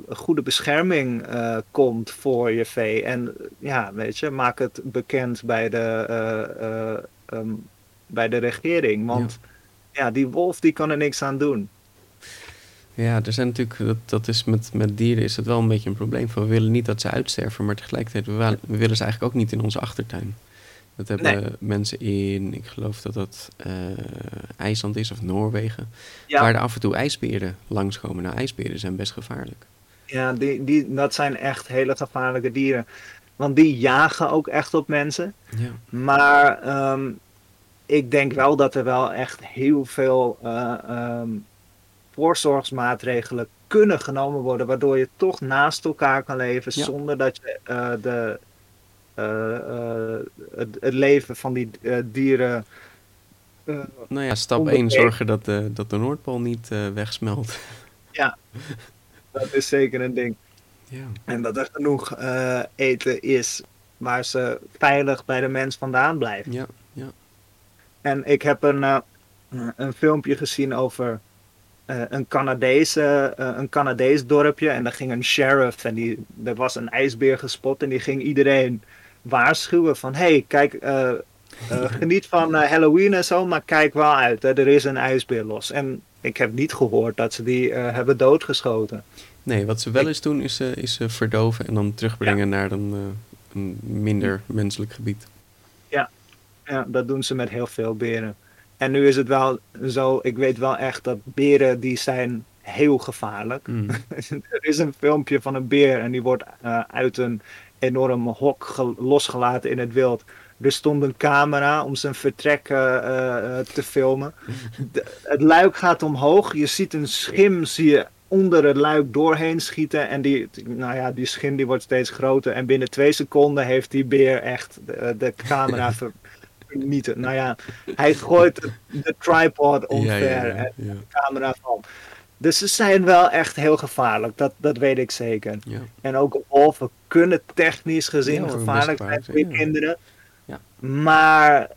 goede bescherming komt voor je vee. En ja, weet je, maak het bekend bij de, eh, eh, ehm, bij de regering. Want ja. die wolf die kan er niks aan doen. Ja, er zijn natuurlijk, dat, dat is met, met dieren is het wel een beetje een probleem. Van, we willen niet dat ze uitsterven, maar tegelijkertijd we, willen ze eigenlijk ook niet in onze achtertuin. Dat hebben Nee. mensen in, ik geloof dat dat eh, IJsland is of Noorwegen, Ja. waar er af en toe ijsberen langskomen. Nou, ijsberen zijn best gevaarlijk. Ja, die, die, dat zijn echt hele gevaarlijke dieren. Want die jagen ook echt op mensen. Ja, Maar ehm, ik denk wel dat er wel echt heel veel eh, ehm, voorzorgsmaatregelen kunnen genomen worden, waardoor je toch naast elkaar kan leven Ja. zonder dat je eh, de, eh, eh, het, het leven van die dieren. nou ja, stap Onbeperkt. 1, zorgen dat de, dat de Noordpool niet wegsmelt. dat is zeker een ding. Ja, En dat er genoeg eten is waar ze veilig bij de mens vandaan blijven. ja, ja. En ik heb een, een filmpje gezien over eh, een, Canadese, eh, een Canadees dorpje. En daar ging een sheriff en die, er was een ijsbeer gespot. En die ging iedereen waarschuwen van... hey, kijk, eh, eh, geniet van eh, Halloween en zo, maar kijk wel uit. Hè, er is een ijsbeer los. En ik heb niet gehoord dat ze die eh, hebben doodgeschoten. Nee, wat ze wel eens doen is, eh, is eh, verdoven en dan terugbrengen naar een, eh, een minder menselijk gebied. Ja, dat doen ze met heel veel beren. En nu is het wel zo, ik weet wel echt dat beren die zijn heel gevaarlijk. Mm. er is een filmpje van een beer en die wordt eh, uit een enorm hok ge- losgelaten in het wild. Er stond een camera om zijn vertrek eh, eh, te filmen. De- het luik gaat omhoog. Je ziet een schim zie je onder het luik doorheen schieten. En die, nou ja, die schim die wordt steeds groter. En binnen twee seconden heeft die beer echt de, de camera ver, vernietigd. Nou ja, hij gooit de, de tripod omver. En de camera van. Dus ze zijn wel echt heel gevaarlijk, dat, dat weet ik zeker. En ook wolven kunnen technisch gezien gevaarlijk zijn voor je kinderen. Ja. Maar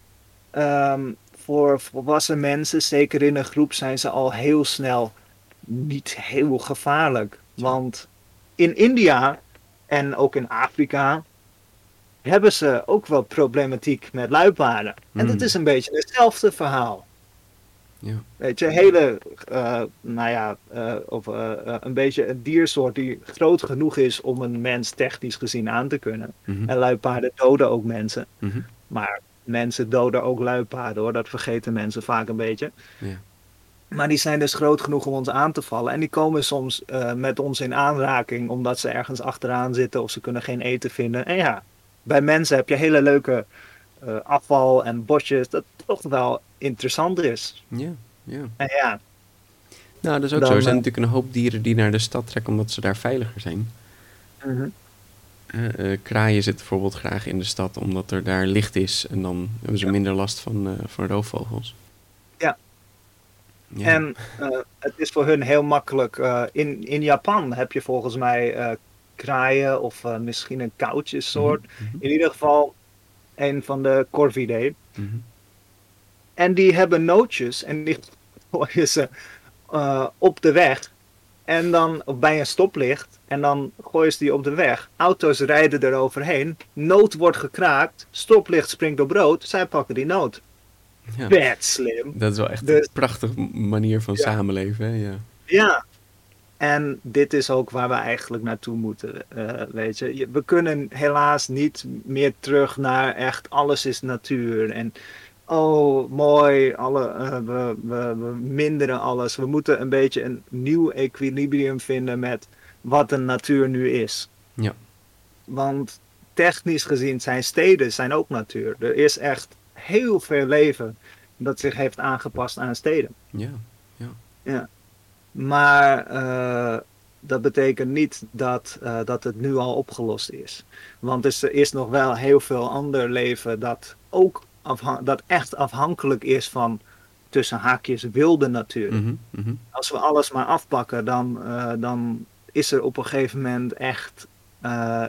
ehm, voor volwassen mensen, zeker in een groep, zijn ze al heel snel niet heel gevaarlijk. Want in India en ook in Afrika hebben ze ook wel problematiek met luipaarden. En dat Hmm. is een beetje hetzelfde verhaal. Ja. Weet je, hele, eh, nou ja, eh, of eh, een beetje een diersoort die groot genoeg is om een mens technisch gezien aan te kunnen. Mhm. En luipaarden doden ook mensen. Mhm. Maar mensen doden ook luipaarden hoor, dat vergeten mensen vaak een beetje. Ja. Maar die zijn dus groot genoeg om ons aan te vallen. En die komen soms met ons in aanraking omdat ze ergens achteraan zitten of ze kunnen geen eten vinden. En ja, bij mensen heb je hele leuke eh, afval en bosjes dat toch wel interessant is. Ja, ja. En ja, Nou, dat is ook Dan, zo. Er zijn eh, natuurlijk een hoop dieren die naar de stad trekken omdat ze daar veiliger zijn. eh, kraaien zitten bijvoorbeeld graag in de stad omdat er daar licht is en dan hebben ze Ja. minder last van, van roofvogels. Ja. Ja. En het is voor hun heel makkelijk. in, in Japan heb je volgens mij kraaien of eh, misschien een koutjessoort. Mhm, In ieder geval een van de Corvidae. mhm. En die hebben nootjes en die gooien ze eh, op de weg. En dan of bij een stoplicht. En dan gooien ze die op de weg. Auto's rijden er overheen. Noot wordt gekraakt. Stoplicht springt op rood. Zij pakken die noot. Ja. Bad slim. Dat is wel echt Dus- een prachtige m- manier van Ja. samenleven. Hè? Ja. Ja. En dit is ook waar we eigenlijk naartoe moeten. eh, weet je. We kunnen helaas niet meer terug naar echt alles is natuur. En oh, mooi, alle, eh, we, we, we minderen alles. We moeten een beetje een nieuw equilibrium vinden met wat de natuur nu is. Ja. Want technisch gezien zijn steden zijn ook natuur. Er is echt heel veel leven dat zich heeft aangepast aan steden. Ja. Maar eh, dat betekent niet dat, eh, dat het nu al opgelost is. Want er is nog wel heel veel ander leven dat ook dat echt afhankelijk is van tussen haakjes wilde natuur. Mhm, mhm. Als we alles maar afpakken, dan, eh, dan is er op een gegeven moment echt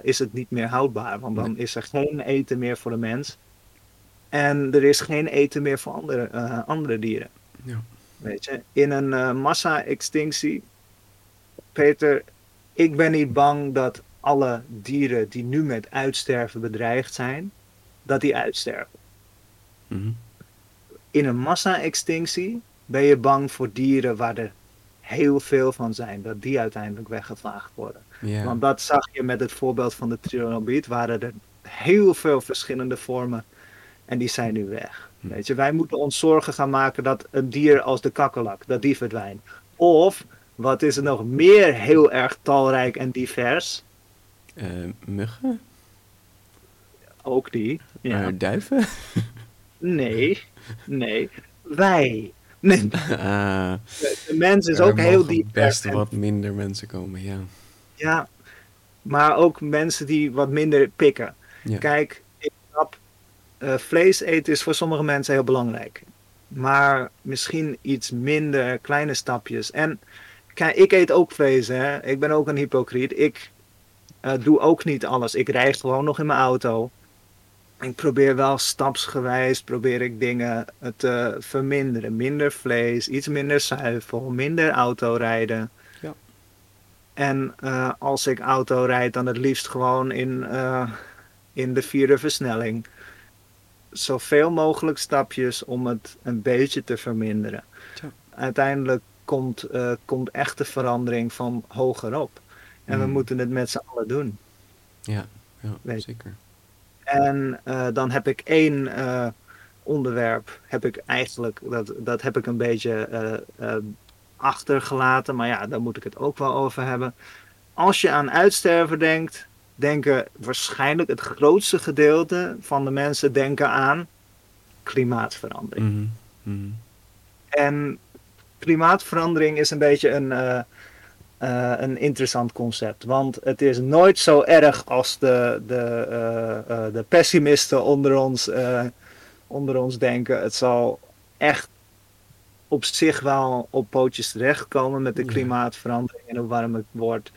is het niet meer houdbaar. Want dan is er geen eten meer voor de mens. En er is geen eten meer voor andere, andere dieren. Ja. Weet je, in een eh, massa-extinctie, Peter, ik ben niet bang dat alle dieren die nu met uitsterven bedreigd zijn, dat die uitsterven. Mhm. In een massa-extinctie ben je bang voor dieren waar er heel veel van zijn, dat die uiteindelijk weggevaagd worden. Want dat zag je met het voorbeeld van de trilobiet, waren er heel veel verschillende vormen en die zijn nu weg. Hm. Weet je, wij moeten ons zorgen gaan maken dat een dier als de kakkelak, dat die verdwijnt. Of, wat is er nog meer heel erg talrijk en divers? Eh, muggen? Ook die. Ja. Duiven? Nee, nee, wij. Nee, Ah, de mens is ook heel divers. best en- wat minder mensen komen, ja. Ja, maar ook mensen die wat minder pikken. ja. Kijk, eh, vlees eten is voor sommige mensen heel belangrijk. Maar misschien iets minder, kleine stapjes. En kijk, ik eet ook vlees, hè. Ik ben ook een hypocriet. Ik eh, doe ook niet alles. Ik rijd gewoon nog in mijn auto. Ik probeer wel stapsgewijs, probeer ik dingen eh, te verminderen. Minder vlees, iets minder zuivel, minder autorijden. Ja. En als ik auto rijd, dan het liefst gewoon in, in de vierde versnelling. Zoveel mogelijk stapjes om het een beetje te verminderen. Uiteindelijk komt, eh, komt echte verandering van hogerop. En we Mm. moeten het met z'n allen doen. Ja, ja zeker. En eh, dan heb ik één eh, onderwerp, heb ik eigenlijk, dat, dat heb ik een beetje achtergelaten, maar ja, daar moet ik het ook wel over hebben. Als je aan uitsterven denkt, denken waarschijnlijk het grootste gedeelte van de mensen denken aan klimaatverandering. Mhm, mhm. En klimaatverandering is een beetje een, eh, eh, een interessant concept. Want het is nooit zo erg als de, de, eh, de pessimisten onder ons, onder ons denken. Het zal echt op zich wel op pootjes terechtkomen met de klimaatverandering en hoe warm het wordt.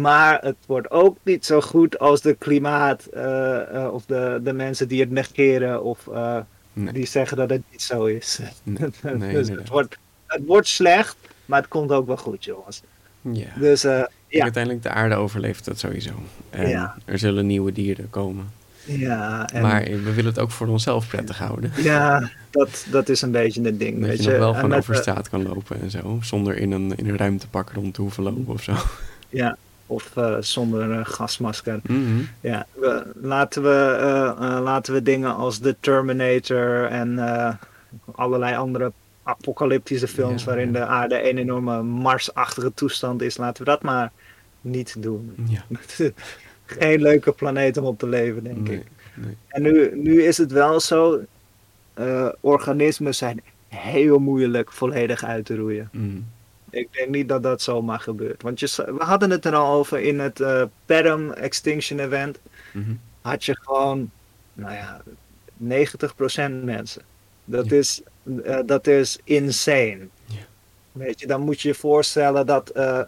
Maar het wordt ook niet zo goed als de klimaat uh, of de, de mensen die het negeren of uh, die zeggen dat het niet zo is. Nee, nee, dus het, wordt, het wordt slecht, maar het komt ook wel goed, jongens. Ja. Dus, ja. Uiteindelijk de aarde overleeft dat sowieso. En ja. er zullen nieuwe dieren komen. Ja, en... Maar we willen het ook voor onszelf prettig houden. Ja, dat, dat is een beetje het ding. Dat weet je, nog wel gewoon over straat kan lopen en zo. Zonder in een, in een ruimtepak rond te hoeven lopen of zo. Ja, of uh, zonder uh, gasmasker. Mm-hmm. Ja, we, laten, we, uh, laten we dingen als The Terminator en allerlei andere apocalyptische films ja, waarin de aarde een enorme marsachtige toestand is, laten we dat maar niet doen. Ja. Geen leuke planeet om op te leven, denk ik. Nee. En nu, nu is het wel zo, organismen zijn heel moeilijk volledig uit te roeien. Mm. Ik denk niet dat dat zomaar gebeurt. Want je, we hadden het er al over in het uh, Perm Extinction Event. Mm-hmm. Had je gewoon, nou ja, 90% mensen. Dat, ja. is, uh, dat is insane. Ja. Weet je, dan moet je je voorstellen dat, uh,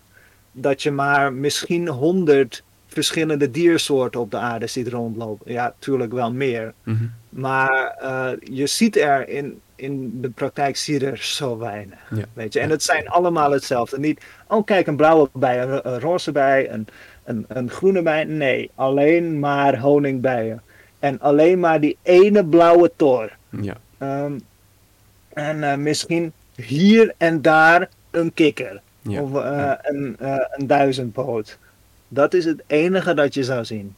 dat je maar misschien 100 verschillende diersoorten op de aarde ziet rondlopen. Ja, natuurlijk wel meer. Mm-hmm. Maar je ziet er in, in de praktijk zie je er zo weinig. Ja. Weet je? En het zijn allemaal hetzelfde. Niet, oh kijk, een blauwe bij, een, een roze bij, een, een, een, groene bij. Nee, alleen maar honingbijen. En alleen maar die ene blauwe tor. Ja. Um, en uh, misschien hier en daar een kikker. Ja. Of uh, ja. een, uh, een duizendpoot. Dat is het enige dat je zou zien.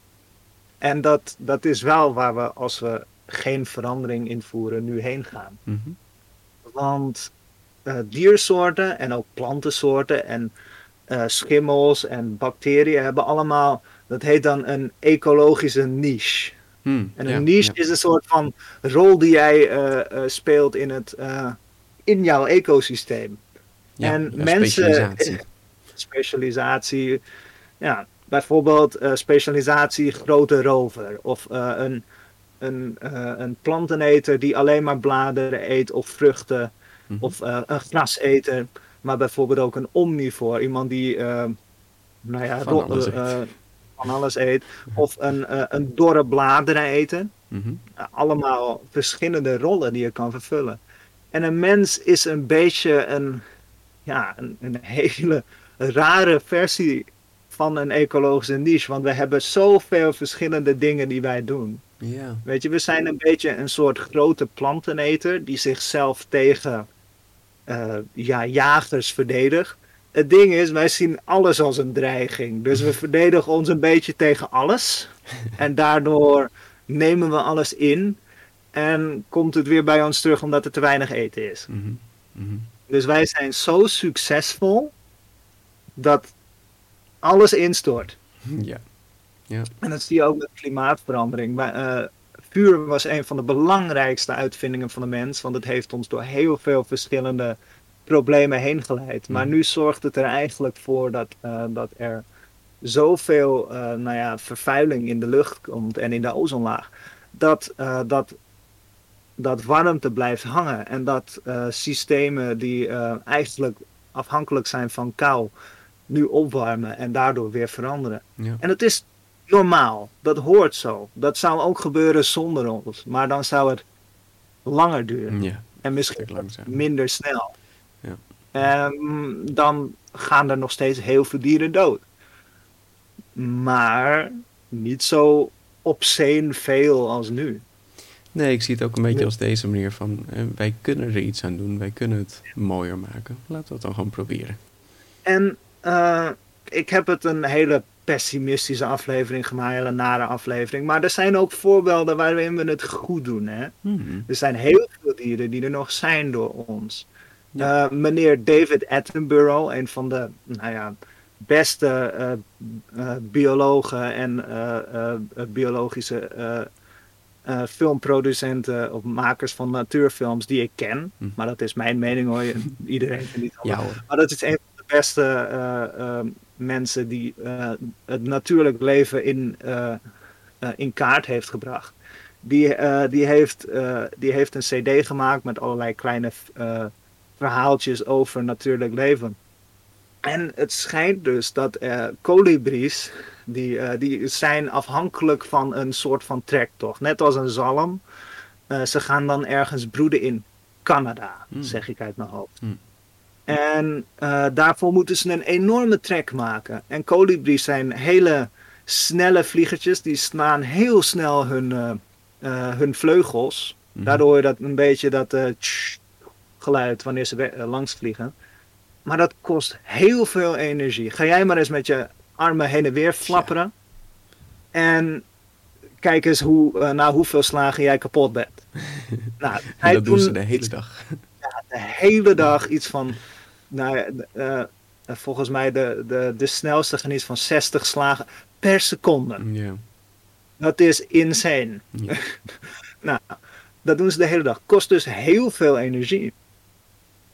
En dat, dat is wel waar we, als we geen verandering invoeren, nu heen gaan. Mm-hmm. Want uh, diersoorten en ook plantensoorten en uh, schimmels en bacteriën hebben allemaal, dat heet dan een ecologische niche. Hmm, en een ja, niche ja. is een soort van rol die jij uh, speelt in, het, in jouw ecosysteem. Ja, en mensen. specialisatie. specialisatie. Ja, bijvoorbeeld specialisatie grote rover of een een, uh, een planteneter die alleen maar bladeren eet of vruchten Mhm. of uh, een graseter, maar bijvoorbeeld ook een omnivoor, iemand die uh, nou ja, Van alles van alles eet, of een, een dorre bladeren eten. Mhm. allemaal verschillende rollen die je kan vervullen. En een mens is een beetje een, ja, een, een hele rare versie van een ecologische niche, want we hebben zoveel verschillende dingen die wij doen. Ja. Weet je, we zijn een beetje een soort grote planteneter die zichzelf tegen uh, ja, jagers verdedigt. Het ding is, wij zien alles als een dreiging. Dus we verdedigen ons een beetje tegen alles. En daardoor nemen we alles in. En komt het weer bij ons terug omdat er te weinig eten is. Mm-hmm. Mm-hmm. Dus wij zijn zo succesvol dat alles instort. Ja. Ja. En dat zie je ook met klimaatverandering. Uh, vuur was een van de belangrijkste uitvindingen van de mens, want het heeft ons door heel veel verschillende problemen heen geleid. Maar nu zorgt het er eigenlijk voor dat, uh, dat er zoveel uh, nou ja, vervuiling in de lucht komt en in de ozonlaag, dat, uh, dat, dat warmte blijft hangen en dat systemen die eigenlijk afhankelijk zijn van kou, nu opwarmen en daardoor weer veranderen. Ja. En het is normaal. Dat hoort zo. Dat zou ook gebeuren zonder ons. Maar dan zou het langer duren. Ja, en misschien minder snel. Ja. Um, dan gaan er nog steeds heel veel dieren dood. Maar niet zo obscene veel als nu. Nee, ik zie het ook een beetje als deze manier van... Eh, wij kunnen er iets aan doen. Wij kunnen het mooier maken. Laten we het dan gewoon proberen. En uh, ik heb het een hele pessimistische aflevering gemaakt, hele nare aflevering. Maar er zijn ook voorbeelden waarin we het goed doen. Hè? Hmm. Er zijn heel veel dieren die er nog zijn door ons. Ja. Uh, meneer David Attenborough, een van de nou ja, beste uh, uh, biologen en biologische filmproducenten of makers van natuurfilms die ik ken. Hmm. Maar dat is mijn mening hoor. Iedereen vindt niet ja, hoor. Maar dat is een van de beste mensen die uh, het natuurlijk leven in, uh, in kaart heeft gebracht. Die, die, heeft, die heeft een cd gemaakt met allerlei kleine verhaaltjes over natuurlijk leven. En het schijnt dus dat kolibries, die, die zijn afhankelijk van een soort van trektocht. Net als een zalm. Ze gaan dan ergens broeden in Canada, mm. zeg ik uit mijn hoofd. Mm. En daarvoor moeten ze een enorme trek maken. En kolibries zijn hele snelle vliegertjes. Die slaan heel snel hun, hun vleugels. Mm. Daardoor hoor je dat een beetje dat geluid wanneer ze langs vliegen. Maar dat kost heel veel energie. Ga jij maar eens met je armen heen en weer flapperen. En kijk eens hoe, uh, nou, hoeveel slagen jij kapot bent. nou, hij dat doen ze de hele dag. Ja, de hele dag iets van, nou, uh, volgens mij de, de, de snelste geniet van 60 slagen per seconde. Ja. Dat is insane. Ja. nou, dat doen ze de hele dag. Kost dus heel veel energie.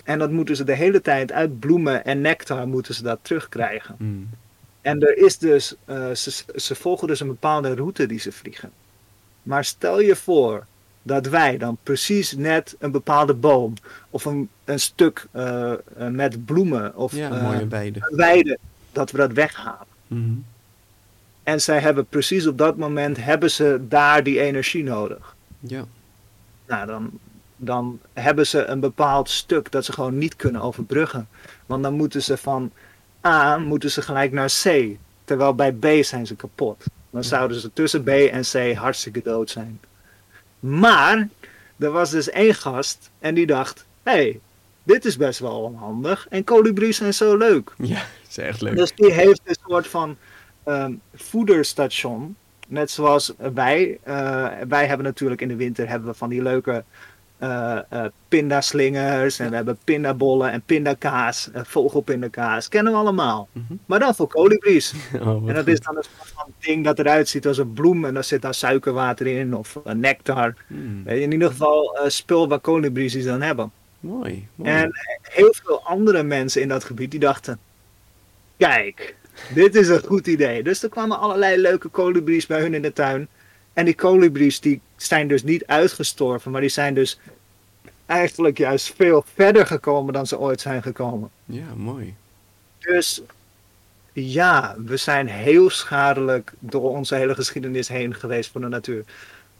En dat moeten ze de hele tijd uit bloemen en nectar moeten ze dat terugkrijgen. Mm. En er is dus, uh, ze, ze volgen dus een bepaalde route die ze vliegen. Maar stel je voor dat wij dan precies net een bepaalde boom of een, een stuk uh, met bloemen of ja, uh, mooie weide. weide, dat we dat weghalen. Mm En zij hebben precies op dat moment hebben ze daar die energie nodig. Ja. Nou, dan, dan hebben ze een bepaald stuk dat ze gewoon niet kunnen overbruggen. Want dan moeten ze van A moeten ze gelijk naar C. Terwijl bij B zijn ze kapot. Dan zouden ze tussen B en C hartstikke dood zijn. Maar er was dus één gast en die dacht: hé, hey, dit is best wel onhandig. En kolibries zijn zo leuk. Ja, is echt leuk. Dus die heeft een soort van um, voederstation. Net zoals wij. Uh, wij hebben natuurlijk in de winter hebben we van die leuke uh, uh, pindaslingers en we hebben pindabollen en pindakaas, uh, vogelpindakaas, kennen we allemaal. Mm -hmm. Maar dan voor kolibries. Oh, en dat is dan een soort van ding dat eruit ziet als een bloem en daar zit daar suikerwater in of nectar. Mm. In ieder geval spul waar kolibries iets dan hebben. Mooi, mooi. En heel veel andere mensen in dat gebied die dachten, kijk, dit is een goed idee. Dus er kwamen allerlei leuke kolibries bij hun in de tuin. En die kolibries die zijn dus niet uitgestorven, maar die zijn dus eigenlijk juist veel verder gekomen dan ze ooit zijn gekomen. Ja, mooi. Dus ja, we zijn heel schadelijk door onze hele geschiedenis heen geweest voor de natuur.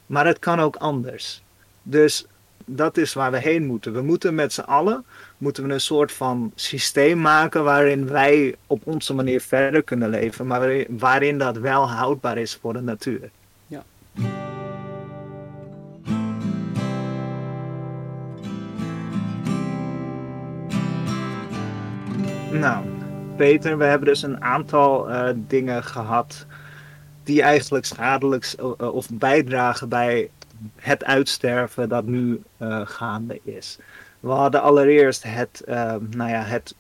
Maar het kan ook anders. Dus dat is waar we heen moeten. We moeten met z'n allen moeten we een soort van systeem maken waarin wij op onze manier verder kunnen leven, maar waarin, waarin dat wel houdbaar is voor de natuur. Nou, Peter, we hebben dus een aantal uh, dingen gehad die eigenlijk schadelijk uh, of bijdragen bij het uitsterven dat nu uh, gaande is. We hadden allereerst het, nou ja, het,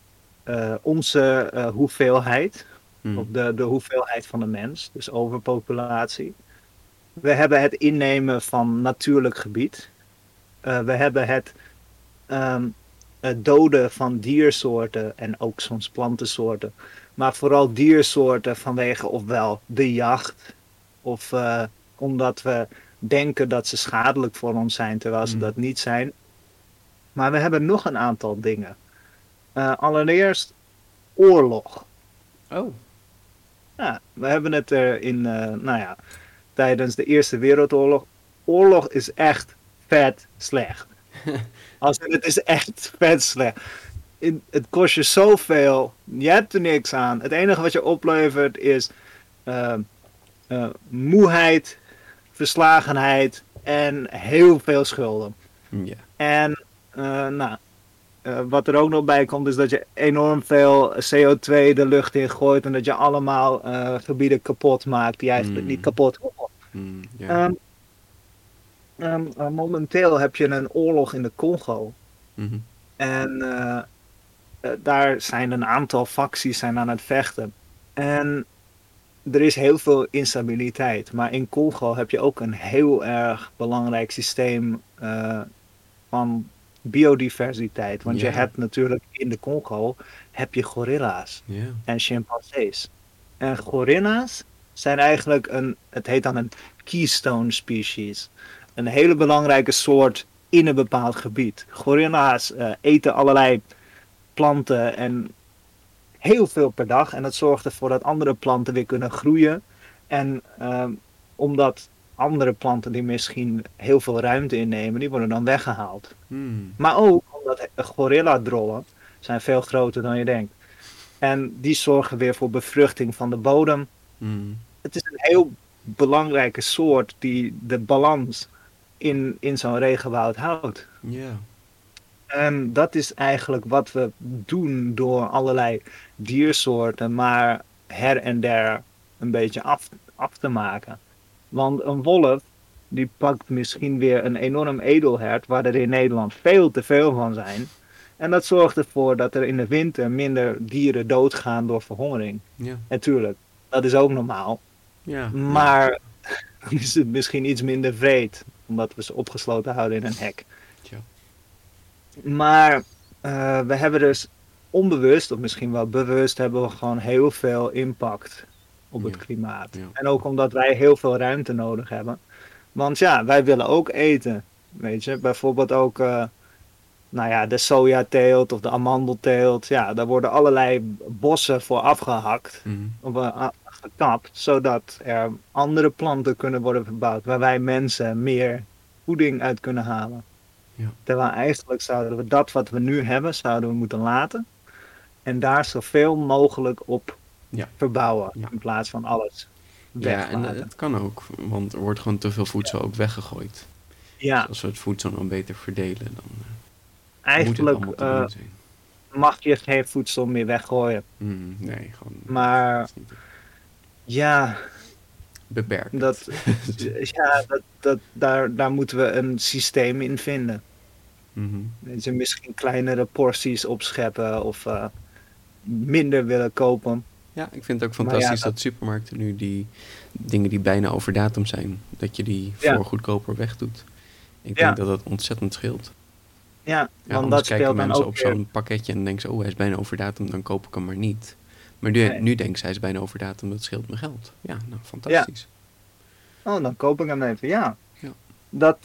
onze hoeveelheid, hmm. of de, de hoeveelheid van de mens, dus overpopulatie. We hebben het innemen van natuurlijk gebied. we hebben het um, het doden van diersoorten en ook soms plantensoorten. Maar vooral diersoorten vanwege ofwel de jacht of uh, omdat we denken dat ze schadelijk voor ons zijn terwijl ze mm. dat niet zijn. Maar we hebben nog een aantal dingen. Uh, allereerst oorlog. Oh. Ja, we hebben het er in, uh, nou ja, tijdens de Eerste Wereldoorlog. Oorlog is echt vet slecht. Als het is echt vet slecht. het kost je zoveel. Je hebt er niks aan. Het enige wat je oplevert is uh, uh, moeheid, verslagenheid en heel veel schulden. En uh, nou, wat er ook nog bij komt is dat je enorm veel CO2 de lucht in gooit en dat je allemaal gebieden kapot maakt die eigenlijk mm. niet kapot horen. Mm, yeah. um, Um, uh, momenteel heb je een oorlog in de Congo. Mhm. En uh, uh, daar zijn een aantal facties zijn aan het vechten. En er is heel veel instabiliteit. Maar in Congo heb je ook een heel erg belangrijk systeem van biodiversiteit. Want Yeah. je hebt natuurlijk in de Congo heb je gorilla's en chimpansees. En gorilla's zijn eigenlijk een, het heet dan een keystone species een hele belangrijke soort in een bepaald gebied. Gorilla's uh, eten allerlei planten en heel veel per dag. En dat zorgt ervoor dat andere planten weer kunnen groeien. En uh, omdat andere planten die misschien heel veel ruimte innemen, die worden dan weggehaald. Hmm. Maar ook omdat gorilla-drollen zijn veel groter dan je denkt. En die zorgen weer voor bevruchting van de bodem. Hmm. Het is een heel belangrijke soort die de balans in, in zo'n regenwoud houdt. Ja. En dat is eigenlijk wat we doen door allerlei diersoorten, maar her en der een beetje af, af te maken. Want een wolf, die pakt misschien weer een enorm edelhert, waar er in Nederland veel te veel van zijn. En dat zorgt ervoor dat er in de winter minder dieren doodgaan door verhongering. Ja. Natuurlijk, dat is ook normaal. Ja. Maar is het misschien iets minder vreed, omdat we ze opgesloten houden in een hek. Ja. Maar uh, we hebben dus onbewust, of misschien wel bewust, hebben we gewoon heel veel impact op het klimaat. En ook omdat wij heel veel ruimte nodig hebben. Want ja, wij willen ook eten. Weet je, bijvoorbeeld ook, uh, nou ja, de sojateelt of de amandelteelt. Ja, daar worden allerlei bossen voor afgehakt. Mm. Uh, gekapt, zodat er andere planten kunnen worden verbouwd. Waar wij mensen meer voeding uit kunnen halen. Ja. Terwijl eigenlijk zouden we dat wat we nu hebben, zouden we moeten laten. En daar zoveel mogelijk op ja. verbouwen. In plaats van alles Ja, en het kan ook. Want er wordt gewoon te veel voedsel ook weggegooid. Ja. Dus als we het voedsel dan beter verdelen, dan uh, eigenlijk uh, mag je geen voedsel meer weggooien. Mm, nee, gewoon. Maar ja. Beperkt. Dat, ja, dat, dat, daar, daar moeten we een systeem in vinden. Mm -hmm. misschien kleinere porties opscheppen of uh, minder willen kopen. Ja, ik vind het ook fantastisch dat... supermarkten nu die dingen die bijna over datum zijn, dat je die voor goedkoper wegdoet. Ik denk dat dat ontzettend scheelt. Ja, want dat kijken mensen op zo'n pakketje en denken ze, oh hij is bijna over datum, dan koop ik hem maar niet. Maar nu, nee. nu denkt zij is bijna over datum, dat scheelt me geld. Ja, nou fantastisch. Oh, dan koop ik hem even, ja. ja. Dat,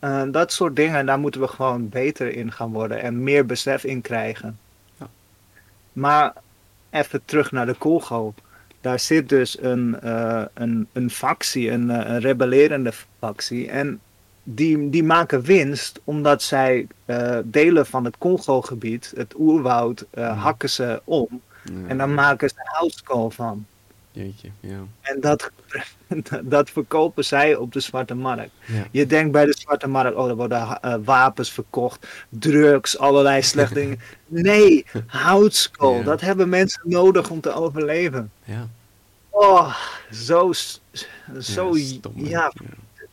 uh, dat soort dingen, daar moeten we gewoon beter in gaan worden en meer besef in krijgen. Ja. Maar even terug naar de Congo. Daar zit dus een, uh, een, een factie, een, uh, een rebellerende factie. En die, die maken winst omdat zij delen van het Congo-gebied, het oerwoud, ja. hakken ze om. Ja. En dan maken ze houtskool van. Jeetje, ja. En dat, dat verkopen zij op de zwarte markt. Ja. Je denkt bij de zwarte markt, oh, er worden uh, wapens verkocht, drugs, allerlei slechte dingen. Nee, houtskool, Ja. dat hebben mensen nodig om te overleven. Ja, Oh, zo, zo ja, stom, ja,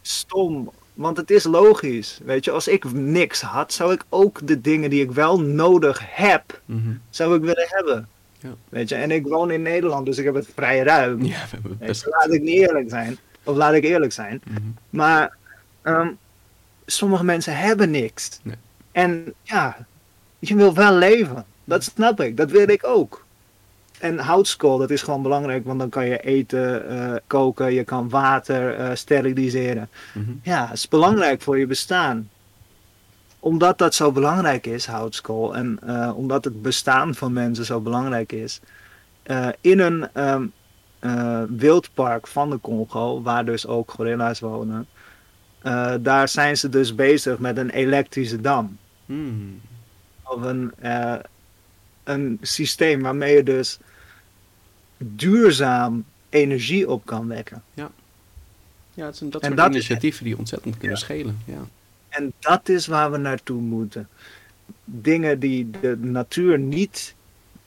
stom. Want het is logisch. Weet je, als ik niks had, zou ik ook de dingen die ik wel nodig heb, Mhm. zou ik willen hebben. Ja. Weet je, en ik woon in Nederland, dus ik heb het vrij ruim. ja, we best... laat ik niet eerlijk zijn. Of laat ik eerlijk zijn. Mhm. Maar ehm, sommige mensen hebben niks. Nee. En ja, je wil wel leven. Dat snap ik. Dat wil ik ook. En houtskool, dat is gewoon belangrijk, want dan kan je eten eh, koken, je kan water eh, steriliseren. Mhm. Ja, het is belangrijk voor je bestaan. Omdat dat zo belangrijk is, houtskool, en eh, omdat het bestaan van mensen zo belangrijk is, eh, in een ehm, eh, wildpark van de Congo, waar dus ook gorilla's wonen, eh, daar zijn ze dus bezig met een elektrische dam. Hmm. Of een, eh, een systeem waarmee je dus duurzaam energie op kan wekken. Ja, het zijn dat En soort dat is- initiatieven die ontzettend kunnen Ja. schelen. Ja. En dat is waar we naartoe moeten. Dingen die de natuur niet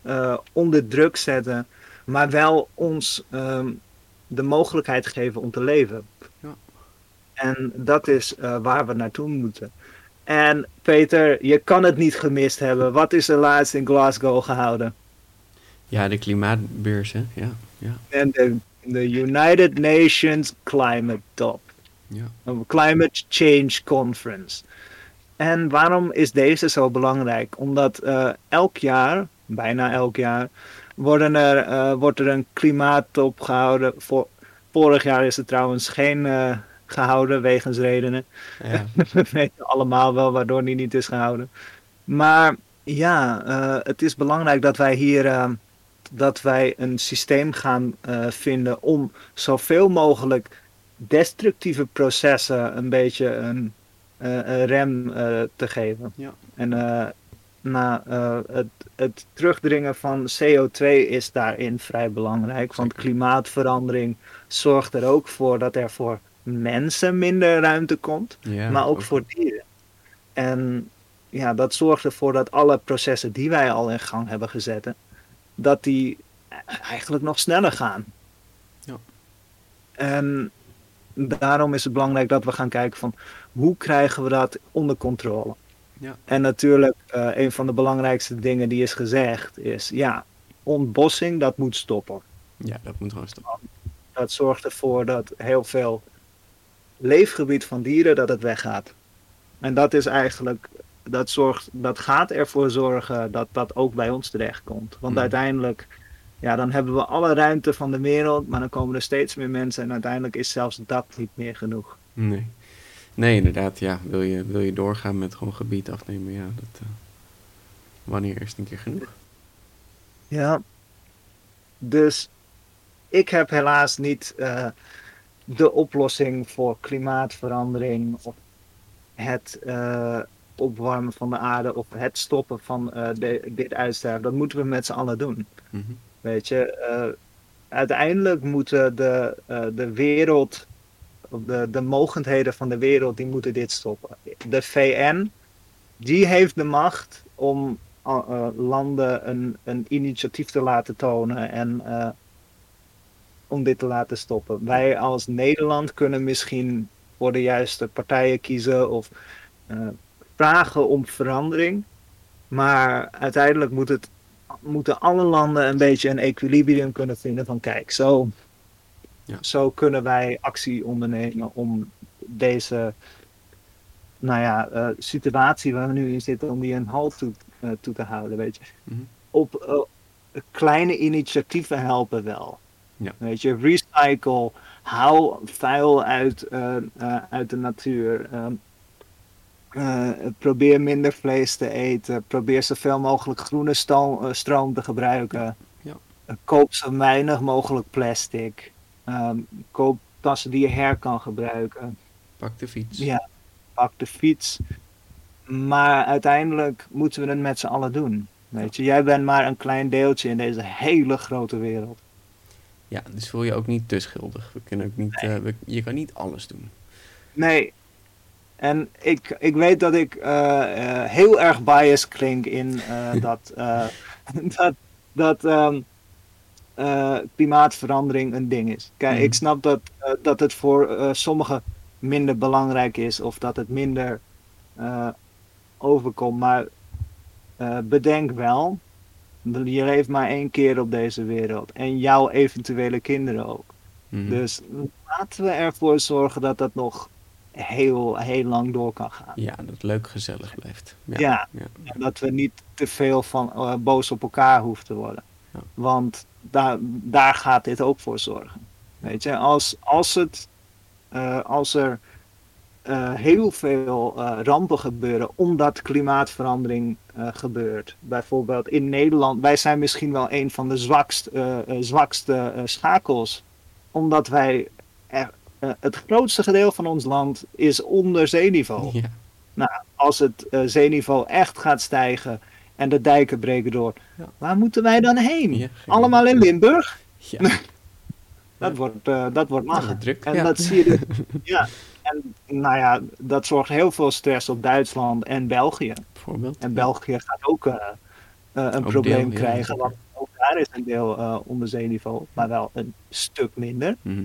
eh, onder druk zetten, maar wel ons ehm, de mogelijkheid geven om te leven. Ja. En dat is eh, waar we naartoe moeten. En Peter, je kan het niet gemist hebben. Wat is er laatst in Glasgow gehouden? ja, de klimaatbeurs, hè? Ja, ja, En de, de United Nations Climate Top. Ja. Een Climate Change Conference. En waarom is deze zo belangrijk? Omdat eh, elk jaar, bijna elk jaar, worden er, eh, wordt er een klimaattop gehouden. Voor, vorig jaar is er trouwens geen, eh, gehouden wegens redenen. Ja. We weten allemaal wel waardoor die niet is gehouden. Maar ja, het is belangrijk dat wij hier dat wij een systeem gaan vinden om zoveel mogelijk destructieve processen een beetje een, eh, een rem eh, te geven. Ja. En eh, eh, het, het terugdringen van CO2 is daarin vrij belangrijk. Want klimaatverandering zorgt er ook voor dat er voor mensen minder ruimte komt Ja, maar ook voor dieren. En ja, dat zorgt ervoor dat alle processen die wij al in gang hebben gezet, dat die eigenlijk nog sneller gaan. Ja. En daarom is het belangrijk dat we gaan kijken van hoe krijgen we dat onder controle. Ja. En natuurlijk, eh, een van de belangrijkste dingen die is gezegd is, ja, ontbossing, dat moet stoppen Ja, dat moet gewoon stoppen. dat zorgt ervoor dat heel veel leefgebied van dieren dat het weggaat. En dat is eigenlijk, dat, zorgt, dat gaat ervoor zorgen dat dat ook bij ons terechtkomt. Want Hmm. uiteindelijk, ja, dan hebben we alle ruimte van de wereld, maar dan komen er steeds meer mensen en uiteindelijk is zelfs dat niet meer genoeg. Nee. Nee, inderdaad, ja. Wil je, wil je doorgaan met gewoon gebied afnemen, ja, dat... eh, wanneer is het een keer genoeg? Ja. Dus ik heb helaas niet eh, de oplossing voor klimaatverandering of het eh, opwarmen van de aarde of het stoppen van de- dit uitsterven. Dat moeten we met z'n allen doen. Mhm. Weet je, eh, uiteindelijk moeten de, eh, de wereld, de, de mogendheden van de wereld, die moeten dit stoppen. De VN, die heeft de macht om eh, landen een, een initiatief te laten tonen en om dit te laten stoppen. Wij als Nederland kunnen misschien voor de juiste partijen kiezen of vragen om verandering. Maar uiteindelijk moet het moeten alle landen een beetje een equilibrium kunnen vinden van kijk, zo, Ja. zo kunnen wij actie ondernemen om deze nou ja, eh, situatie waar we nu in zitten, om die een halt toe, eh, toe te houden, weet je. Mhm. Op eh, kleine initiatieven helpen wel. Ja. Weet je, recycle, hou vuil uit, uit de natuur. ehm, eh, probeer minder vlees te eten. Probeer zoveel mogelijk groene stoom, eh, stroom te gebruiken. Ja. Eh, koop zo weinig mogelijk plastic. Ehm, koop tassen die je her kan gebruiken. Pak de fiets. Ja, pak de fiets. Maar uiteindelijk moeten we het met z'n allen doen. Weet je, jij bent maar een klein deeltje in deze hele grote wereld. Ja, dus voel je ook niet te schuldig. We kunnen ook niet, we- je kan niet alles doen. Nee. En ik, ik weet dat ik eh, eh, heel erg biased klink in eh, dat, dat, dat ehm, eh, klimaatverandering een ding is. Kijk, Mhm. ik snap dat, dat het voor sommigen minder belangrijk is of dat het minder overkomt. Maar bedenk wel, je leeft maar één keer op deze wereld. En jouw eventuele kinderen ook. Mhm. Dus laten we ervoor zorgen dat dat nog heel, heel lang door kan gaan. Ja, dat het leuk gezellig blijft. Ja. Ja. dat we niet te veel van eh, boos op elkaar hoeven te worden. Ja. Want daar, daar gaat dit ook voor zorgen. Weet je, als, als, het, eh, als er eh, heel veel rampen gebeuren omdat klimaatverandering gebeurt. Bijvoorbeeld in Nederland, wij zijn misschien wel een van de zwakst, zwakste schakels. Omdat wij, er, het grootste gedeelte van ons land is onder zeeniveau. Ja. Als het eh, zeeniveau echt gaat stijgen en de dijken breken door, Ja. waar moeten wij dan heen? Ja, Allemaal in Limburg? Ja, Dat wordt, eh, dat wordt lachen. druk, En dat zie je dus- ja. En nou ja, dat zorgt heel veel stress op Duitsland en België. bijvoorbeeld. En België gaat ook eh, eh, een Ook probleem deel, krijgen, want ook daar is een deel eh, onder zeeniveau, maar wel een stuk minder. Mhm.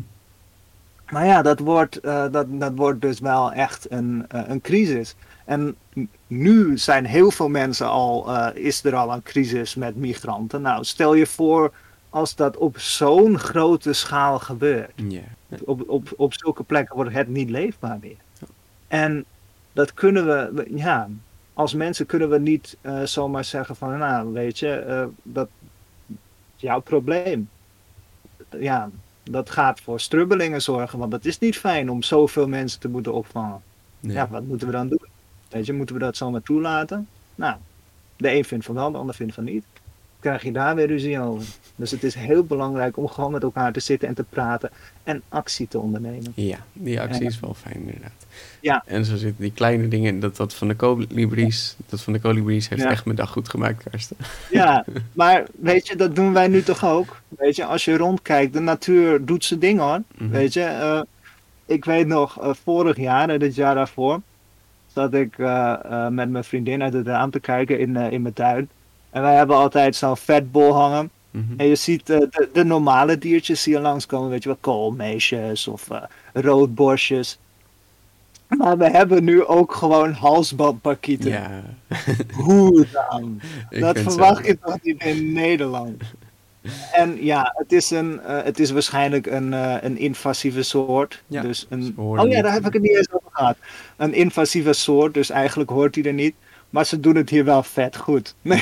Maar ja, dat wordt, eh, dat, dat wordt dus wel echt een, eh, een crisis. En nu zijn heel veel mensen al, eh, is er al een crisis met migranten. Nou, stel je voor als dat op zo'n grote schaal gebeurt. Op, op, op zulke plekken wordt het niet leefbaar meer. En dat kunnen we, ja, als mensen kunnen we niet zomaar zeggen van, nou, weet je, eh, dat is jouw probleem. Ja, dat gaat voor strubbelingen zorgen. Want het is niet fijn om zoveel mensen te moeten opvangen. Ja, wat moeten we dan doen? Weet je, moeten we dat zomaar toelaten? Nou, de een vindt van wel, de ander vindt van niet krijg je daar weer ruzie over. Dus het is heel belangrijk om gewoon met elkaar te zitten en te praten en actie te ondernemen. Ja, die actie is wel fijn inderdaad. Ja. En zo zitten die kleine dingen, dat, dat van de kolibries, dat van de kolibries heeft echt mijn dag goed gemaakt, Karsten. Ja, maar weet je, dat doen wij nu toch ook? Weet je, als je rondkijkt, de natuur doet zijn ding hoor. Mhm. Weet je, uh, ik weet nog, uh, vorig jaar en dit jaar daarvoor, zat ik uh, met mijn vriendin uit het raam te kijken in, in mijn tuin. En wij hebben altijd zo'n vetbol hangen. Mhm. En je ziet uh, de, de, normale diertjes hier langskomen, weet je wel, koolmeesjes of uh, roodborstjes. Maar we hebben nu ook gewoon halsbandparkieten. Ja. Hoe dan? dat verwacht je toch niet in Nederland? En ja, het is, een, uh, het is waarschijnlijk een, een invasieve soort. Ja, dus een, oh ja, daar heb ik het niet eens over gehad. Een invasieve soort, dus eigenlijk hoort hij er niet. Maar ze doen het hier wel vet goed.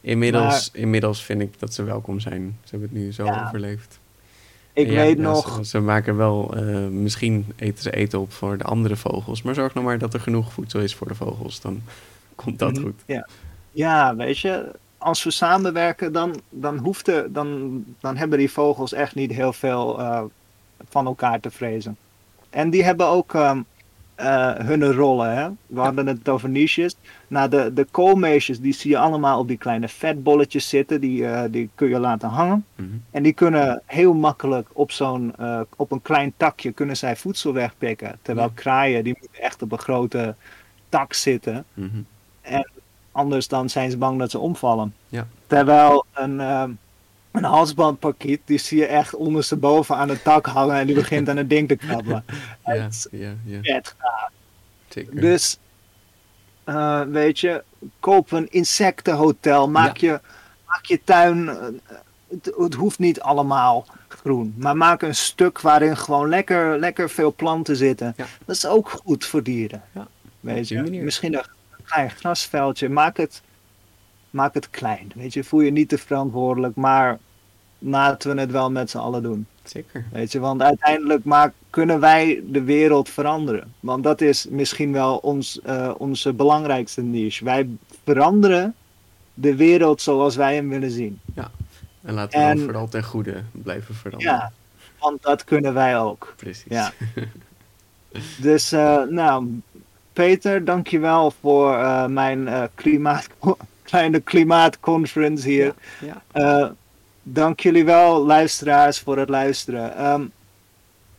Inmiddels, inmiddels vind ik dat ze welkom zijn. Ze hebben het nu zo overleefd. Ik weet nog. Ze, ze, maken wel, uh, misschien eten ze eten op voor de andere vogels. Maar zorg nou maar dat er genoeg voedsel is voor de vogels. Dan komt dat mhm. goed. Ja. ja, weet je, als we samenwerken, dan, dan, hoeft de, dan, dan hebben die vogels echt niet heel veel uh, van elkaar te vrezen. En die hebben ook. Um, uh, hun rollen. Hè? We hadden het over niches. Nou, de, de koolmeesjes, die zie je allemaal op die kleine vetbolletjes zitten. Die, uh, die kun je laten hangen. Mhm. En die kunnen heel makkelijk op zo'n, uh, op een klein takje kunnen zij voedsel wegpikken. Terwijl kraaien, die moeten echt op een grote tak zitten. Mhm. En anders dan zijn ze bang dat ze omvallen. Ja. Terwijl een een halsbandpakket, die zie je echt ondersteboven aan het tak hangen en die begint aan het ding te krabbelen. ja, ja, ja. Dus, uh, weet je, koop een insectenhotel, maak, je, maak je tuin, uh, het, het, hoeft niet allemaal groen, maar maak een stuk waarin gewoon lekker, lekker veel planten zitten. Dat is ook goed voor dieren. Weet je, misschien een klein grasveldje, maak het maak het klein. Weet je, voel je niet te verantwoordelijk, maar laten we het wel met z'n allen doen. Zeker. Weet je, want uiteindelijk maak, kunnen wij de wereld veranderen. Want dat is misschien wel ons, uh, onze belangrijkste niche. Wij veranderen de wereld zoals wij hem willen zien. Ja, en laten we en, vooral ten goede blijven veranderen. Ja, want dat kunnen wij ook. Precies. Ja. dus, uh, nou, Peter, dankjewel voor uh, mijn klimaat kleine klimaatconference hier. Ja, ja. Uh, dank jullie wel, luisteraars, voor het luisteren. Um,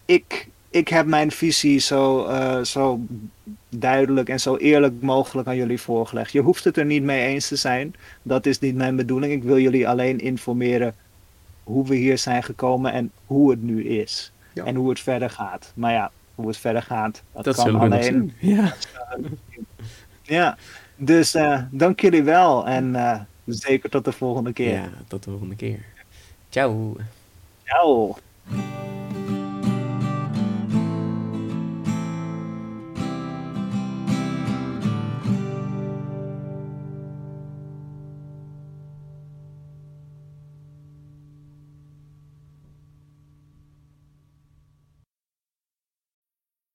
ik, ik heb mijn visie zo, uh, zo duidelijk en zo eerlijk mogelijk aan jullie voorgelegd. Je hoeft het er niet mee eens te zijn. Dat is niet mijn bedoeling. Ik wil jullie alleen informeren hoe we hier zijn gekomen en hoe het nu is. Ja. En hoe het verder gaat. Maar ja, hoe het verder gaat, dat, dat kan alleen. Ja. ja. Dus uh, dank jullie wel en uh, zeker tot de volgende keer. Ja, tot de volgende keer. Ciao. Ciao.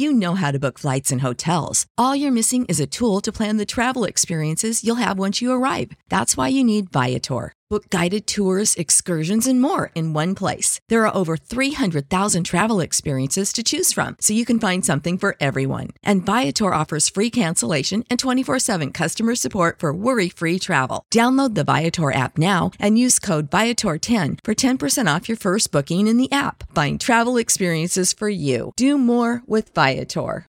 You know how to book flights and hotels. All you're missing is a tool to plan the travel experiences you'll have once you arrive. That's why you need Viator. Book guided tours, excursions, and more in one place. There are over 300,000 travel experiences to choose from, so you can find something for everyone. And Viator offers free cancellation and 24 7 customer support for worry free travel. Download the Viator app now and use code Viator10 for 10% off your first booking in the app. Find travel experiences for you. Do more with Viator.